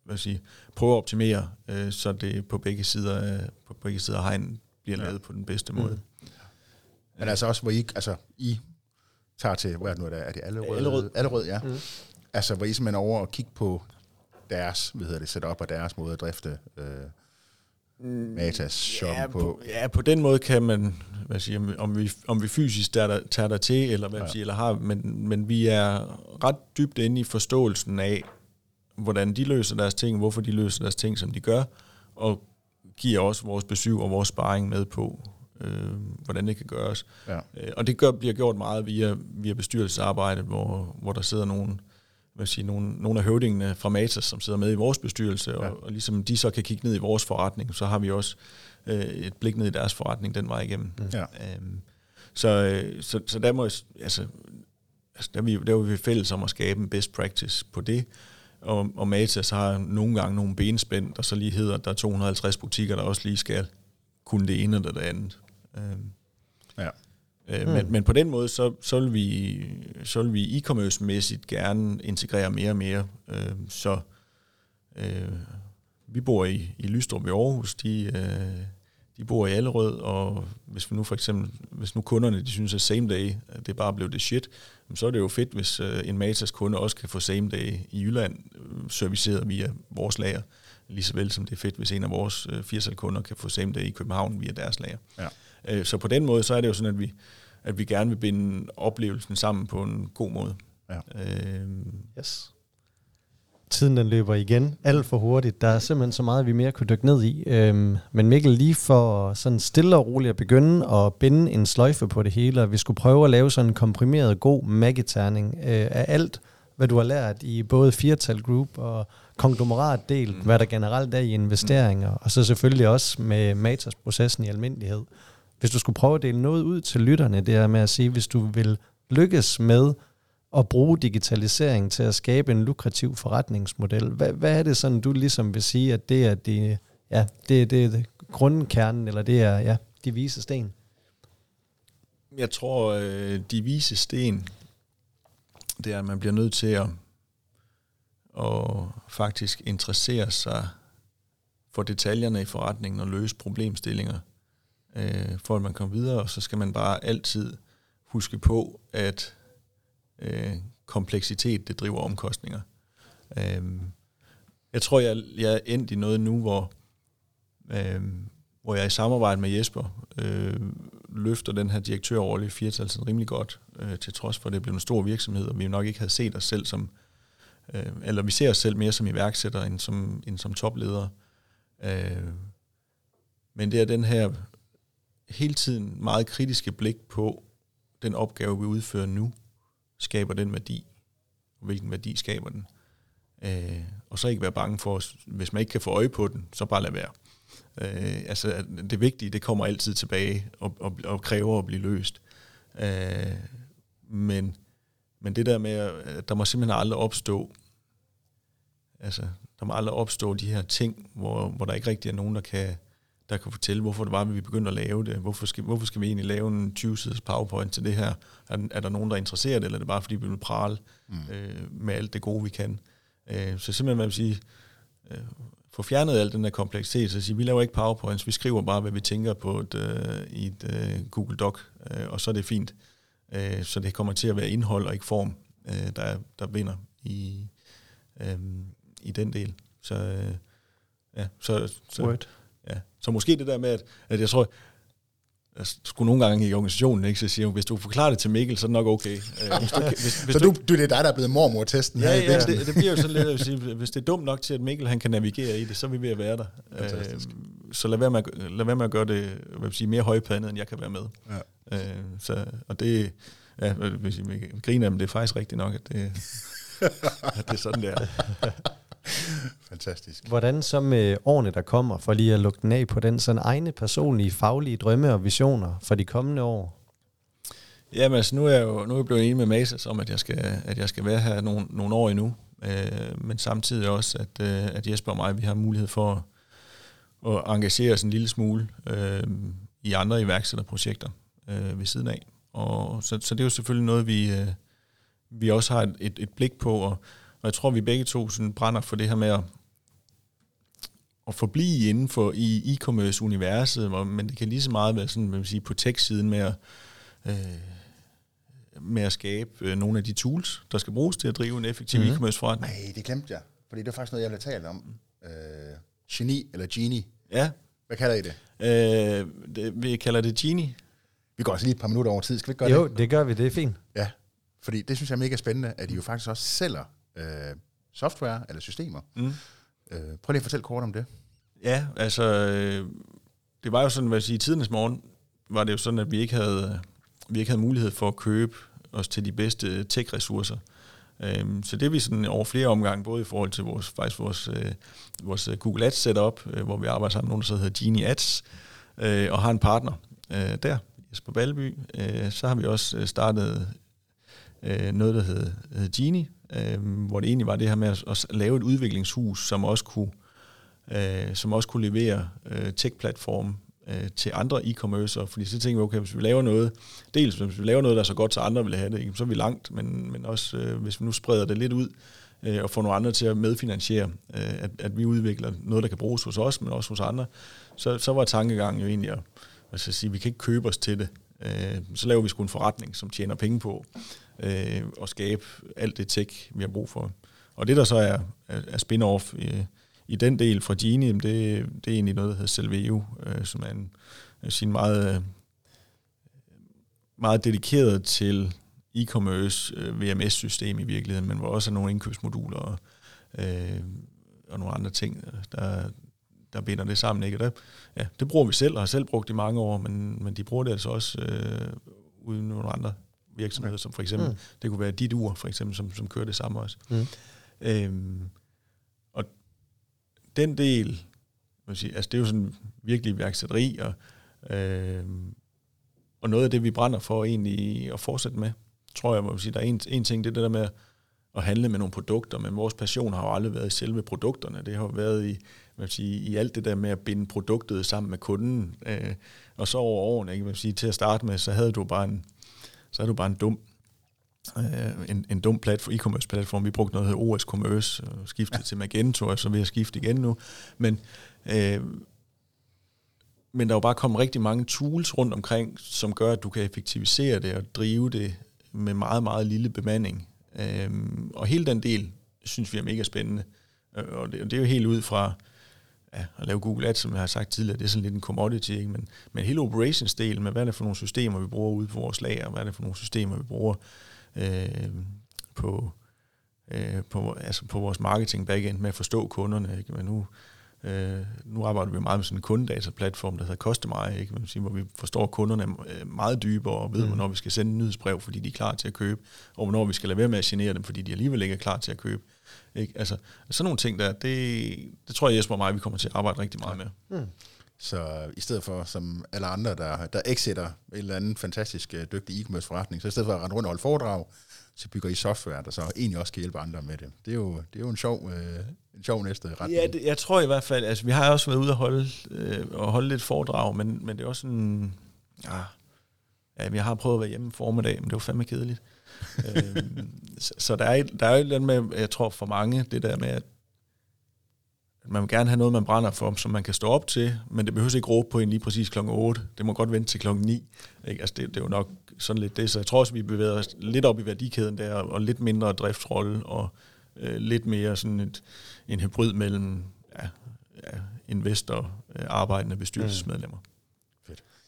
hvad sige, prøve at optimere, øh, så det på begge sider, på begge sider af hegn bliver lavet ja. på den bedste måde. Mm. Men altså også, hvor I, altså, I tager til, hvad er det nu, er, det, er det Allerød? Allerød, Allerød ja. Mm. Altså, hvor I simpelthen over og kigge på deres, hvad hedder det, setup og deres måde at drifte øh, Matas shop ja, på. på. Ja, på den måde kan man, hvad siger, om vi, om vi fysisk der, der, tager der til, eller hvad ja. siger, eller har, men, men vi er ret dybt inde i forståelsen af, hvordan de løser deres ting, hvorfor de løser deres ting, som de gør, og giver også vores besøg og vores sparring med på, øh, hvordan det kan gøres. Ja. Øh, og det gør, bliver gjort meget via, via bestyrelsesarbejdet, hvor, hvor der sidder nogle, hvad sige, nogle, nogle af høvdingene fra Matas, som sidder med i vores bestyrelse, og, ja. og ligesom de så kan kigge ned i vores forretning, så har vi også øh, et blik ned i deres forretning den vej igennem. Mm. Ja. Øhm, så, øh, så, så der må altså, altså der, vi, der er vi fælles om at skabe en best practice på det, og, og Matas har nogle gange nogle benspænd, der så lige hedder, at der er 250 butikker, der også lige skal kunne det ene eller det andet. Øhm, ja. Øh, mm. men, men på den måde, så, så, vil vi, så vil vi e-commerce-mæssigt gerne integrere mere og mere. Øh, så øh, vi bor i, i Lystrup i Aarhus, de, øh, de bor i Allerød, og hvis vi nu for eksempel, hvis nu kunderne de synes, at same day, at det bare blev det shit, så er det jo fedt, hvis øh, en Matas kunde også kan få same day i Jylland øh, serviceret via vores lager, lige så vel som det er fedt, hvis en af vores øh, 80 kunder kan få same day i København via deres lager. Ja. Øh, så på den måde, så er det jo sådan, at vi, at vi gerne vil binde oplevelsen sammen på en god måde. Ja. Øh, yes. Tiden den løber igen alt for hurtigt. Der er simpelthen så meget, vi mere kunne dykke ned i. Øhm, men Mikkel, lige for sådan stille og roligt at begynde at binde en sløjfe på det hele, og vi skulle prøve at lave sådan en komprimeret god magiterning øh, af alt, hvad du har lært i både Firtal Group og konglomeratdel, mm. hvad der generelt er i investeringer, mm. og så selvfølgelig også med Matas-processen i almindelighed. Hvis du skulle prøve at dele noget ud til lytterne, det er med at sige, hvis du vil lykkes med at bruge digitalisering til at skabe en lukrativ forretningsmodel, hvad, hvad er det sådan, du ligesom vil sige, at det er det, ja, det, det er grundkernen, eller det er ja, de vise sten? Jeg tror, øh, de vise sten, det er, at man bliver nødt til at, at faktisk interessere sig for detaljerne i forretningen og løse problemstillinger øh, for at man kommer videre, og så skal man bare altid huske på, at øh, kompleksitet, det driver omkostninger. Øh, jeg tror, jeg, jeg er endt i noget nu, hvor, øh, hvor jeg i samarbejde med Jesper øh, løfter den her direktørrolle i Firtalsen rimelig godt, øh, til trods for, at det blev en stor virksomhed, og vi nok ikke havde set os selv som, øh, eller vi ser os selv mere som iværksættere end som, end som topledere. Øh, men det er den her hele tiden meget kritiske blik på den opgave, vi udfører nu, skaber den værdi, og hvilken værdi skaber den. Øh, og så ikke være bange for, hvis man ikke kan få øje på den, så bare lade være. Øh, altså, det vigtige, det kommer altid tilbage og, og, og kræver at blive løst. Øh, men, men det der med, at der må simpelthen aldrig opstå, altså, der må aldrig opstå de her ting, hvor, hvor der ikke rigtig er nogen, der kan, der kan fortælle, hvorfor det var, at vi begyndte at lave det. Hvorfor skal, hvorfor skal vi egentlig lave en 20-siders powerpoint til det her? Er, er der nogen, der er interesseret, eller er det bare, fordi vi vil prale mm. øh, med alt det gode, vi kan? Øh, så simpelthen, man vil sige, øh, få fjernet al den der kompleksitet, så sige, vi laver ikke powerpoints, vi skriver bare, hvad vi tænker på et, øh, i et øh, Google Doc, øh, og så er det fint. Øh, så det kommer til at være indhold og ikke form, øh, der, der vinder i, øh, i den del. Så, øh, ja, så, så, Word. Ja. Så måske det der med, at, at jeg tror, jeg skulle nogle gange i organisationen, ikke, så siger hun, hvis du forklarer det til Mikkel, så er det nok okay. Øh, hvis du, hvis, hvis så du, du, det er dig, der er blevet mormor-testen ja, her ja, det, det, bliver jo sådan lidt, at sige, hvis det er dumt nok til, at Mikkel han kan navigere i det, så er vi ved at være der. Øh, så lad være, med, at, lad være med at gøre det hvad vil sige, mere højpandet, end jeg kan være med. Ja. Øh, så, og det, ja, hvis jeg griner af det er faktisk rigtigt nok, at det, at det er sådan, det er. Fantastisk. Hvordan så med årene, der kommer, for lige at lukke den af på den sådan egne personlige, faglige drømme og visioner for de kommende år? Jamen altså, nu er jeg jo nu er jeg blevet enig med Masas om, at jeg skal, at jeg skal være her nogle, nogle år endnu. Øh, men samtidig også, at, øh, at Jesper og mig, vi har mulighed for at, at engagere os en lille smule øh, i andre iværksætterprojekter øh, ved siden af. Og så, så det er jo selvfølgelig noget, vi, øh, vi også har et, et, et blik på, og og jeg tror, vi begge to sådan brænder for det her med at, at forblive inden for i e-commerce-universet, men det kan lige så meget være sådan, man sige, på tech-siden med at, øh, med at skabe øh, nogle af de tools, der skal bruges til at drive en effektiv mm. e-commerce forretning. Nej, det glemte jeg, fordi det er faktisk noget, jeg vil tale om. Øh, geni eller genie. Ja. Hvad kalder I det? Øh, det vi kalder det genie. Vi går også lige et par minutter over tid, skal vi ikke gøre jo, det? Jo, det gør vi, det er fint. Ja, fordi det synes jeg er mega spændende, at I jo faktisk også sælger øh, software eller systemer. Mm. Øh, prøv lige at fortælle kort om det. Ja, altså, øh, det var jo sådan, hvad jeg sige, i tidens morgen var det jo sådan, at vi ikke havde, vi ikke havde mulighed for at købe os til de bedste tech-ressourcer. Øhm, så det er vi sådan over flere omgange, både i forhold til vores, faktisk vores, øh, vores Google Ads setup, øh, hvor vi arbejder sammen med nogen, der hedder Genie Ads, øh, og har en partner øh, der, Jesper Balby. Øh, så har vi også startet øh, noget, der hedder, hedder Genie, øh, hvor det egentlig var det her med at, at lave et udviklingshus, som også kunne, øh, som også kunne levere øh, tech-platform øh, til andre e-commercer, fordi så tænker vi, okay, hvis vi laver noget, dels hvis vi laver noget, der er så godt, så andre vil have det, ikke, så er vi langt, men, men også øh, hvis vi nu spreder det lidt ud, øh, og får nogle andre til at medfinansiere, øh, at, at vi udvikler noget, der kan bruges hos os, men også hos andre, så, så var tankegangen jo egentlig at, at sige, vi kan ikke købe os til det. Øh, så laver vi sgu en forretning, som tjener penge på, øh, og skabe alt det tech, vi har brug for. Og det, der så er, er, er spin-off i, i den del fra Genie, det, det er egentlig noget, der hedder Selveo, øh, som er en, øh, sin meget, øh, meget dedikeret til e-commerce øh, VMS-system i virkeligheden, men hvor også er nogle indkøbsmoduler og, øh, og nogle andre ting, der, der binder det sammen. Ikke? Og der, ja, det bruger vi selv, og har selv brugt i mange år, men, men de bruger det altså også øh, uden nogle andre virksomheder, som for eksempel, mm. det kunne være dit ur, for eksempel, som, som kører det samme også. Mm. Øhm, og den del, man sige, altså det er jo sådan virkelig værksætteri, og, øh, og noget af det, vi brænder for egentlig at fortsætte med, tror jeg, må sige, der er en, en ting, det er det der med at handle med nogle produkter, men vores passion har jo aldrig været i selve produkterne, det har jo været i, man sige, i alt det der med at binde produktet sammen med kunden, øh, og så over årene, ikke? Man sige, til at starte med, så havde du bare en, så er du bare en dum øh, en, en dum platform, e-commerce platform. Vi brugte noget, der hedder OS Commerce, og skiftede ja. til Magento, og så vil jeg skifte igen nu. Men, øh, men der er jo bare kommet rigtig mange tools rundt omkring, som gør, at du kan effektivisere det og drive det med meget, meget lille bemanding. Øh, og hele den del, synes vi er mega spændende. Øh, og det, og det er jo helt ud fra, ja, at lave Google Ads, som jeg har sagt tidligere, det er sådan lidt en commodity, ikke? Men, men hele operations-delen med, hvad er det for nogle systemer, vi bruger ude på vores lager, hvad er det for nogle systemer, vi bruger øh, på, øh, på, altså på vores marketing backend med at forstå kunderne. Ikke? Men nu, øh, nu arbejder vi meget med sådan en kundedataplatform, der hedder Costemai, ikke? Man siger, hvor vi forstår kunderne øh, meget dybere og ved, mm. hvornår vi skal sende nyhedsbrev, fordi de er klar til at købe, og hvornår vi skal lade være med at genere dem, fordi de alligevel ikke er klar til at købe. Ikke? Altså, sådan nogle ting der, det, det tror jeg Jesper og mig, vi kommer til at arbejde rigtig meget med. Mm. Så i stedet for, som alle andre, der, der exiter en eller anden fantastisk øh, dygtig e-commerce forretning, så i stedet for at rende rundt og holde foredrag, så bygger I software, der så egentlig også kan hjælpe andre med det. Det er jo, det er jo en, sjov, øh, en sjov næste retning. Ja, det, jeg tror i hvert fald, altså vi har også været ude og holde, øh, og holde lidt foredrag, men, men det er også sådan, ja, ja, vi har prøvet at være hjemme formiddag, men det var fandme kedeligt. øhm, så, så der er, der er jo et eller andet med, jeg tror for mange, det der med, at man vil gerne have noget, man brænder for, som man kan stå op til, men det behøver ikke råbe på en lige præcis kl. 8. Det må godt vente til kl. 9. Ikke? Altså det, det er jo nok sådan lidt det. Så jeg tror også, vi bevæger os lidt op i værdikæden der, og lidt mindre driftsrolle, og øh, lidt mere sådan et, en hybrid mellem ja, ja, investor, øh, arbejdende bestyrelsesmedlemmer. Mm.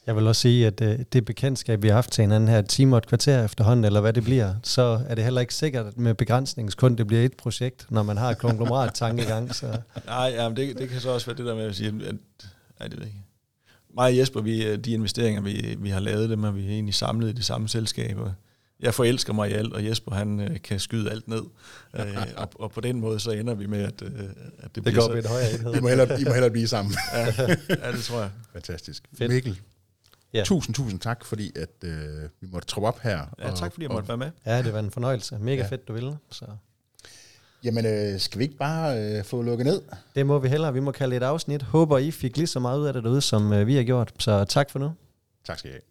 Jeg vil også sige, at øh, det bekendtskab, vi har haft til hinanden her, et time og et kvarter efterhånden, eller hvad det bliver, så er det heller ikke sikkert at med begrænsningskund, det bliver et projekt, når man har et konglomerat tankegang. Så. Nej, ja, men det, det kan så også være det der med at sige, at, nej, det ved ikke. Mig og Jesper, vi, øh, de investeringer, vi, vi har lavet dem, er vi egentlig samlet i det samme selskab. Jeg forelsker mig i alt, og Jesper han øh, kan skyde alt ned. Øh, og, og på den måde så ender vi med, at, øh, at det, det går så, et højere I må, hellere, I må hellere blive sammen. ja, ja, det tror jeg. Fantastisk. Fedt. Mikkel, Ja. Tusind, tusind tak, fordi at, øh, vi måtte troppe op her. Ja, og, tak fordi jeg måtte være med. Ja, det var en fornøjelse. Mega ja. fedt, du ville. Så. Jamen, øh, skal vi ikke bare øh, få lukket ned? Det må vi hellere. Vi må kalde et afsnit. Håber, I fik lige så meget ud af det derude, som øh, vi har gjort. Så tak for nu. Tak skal I have.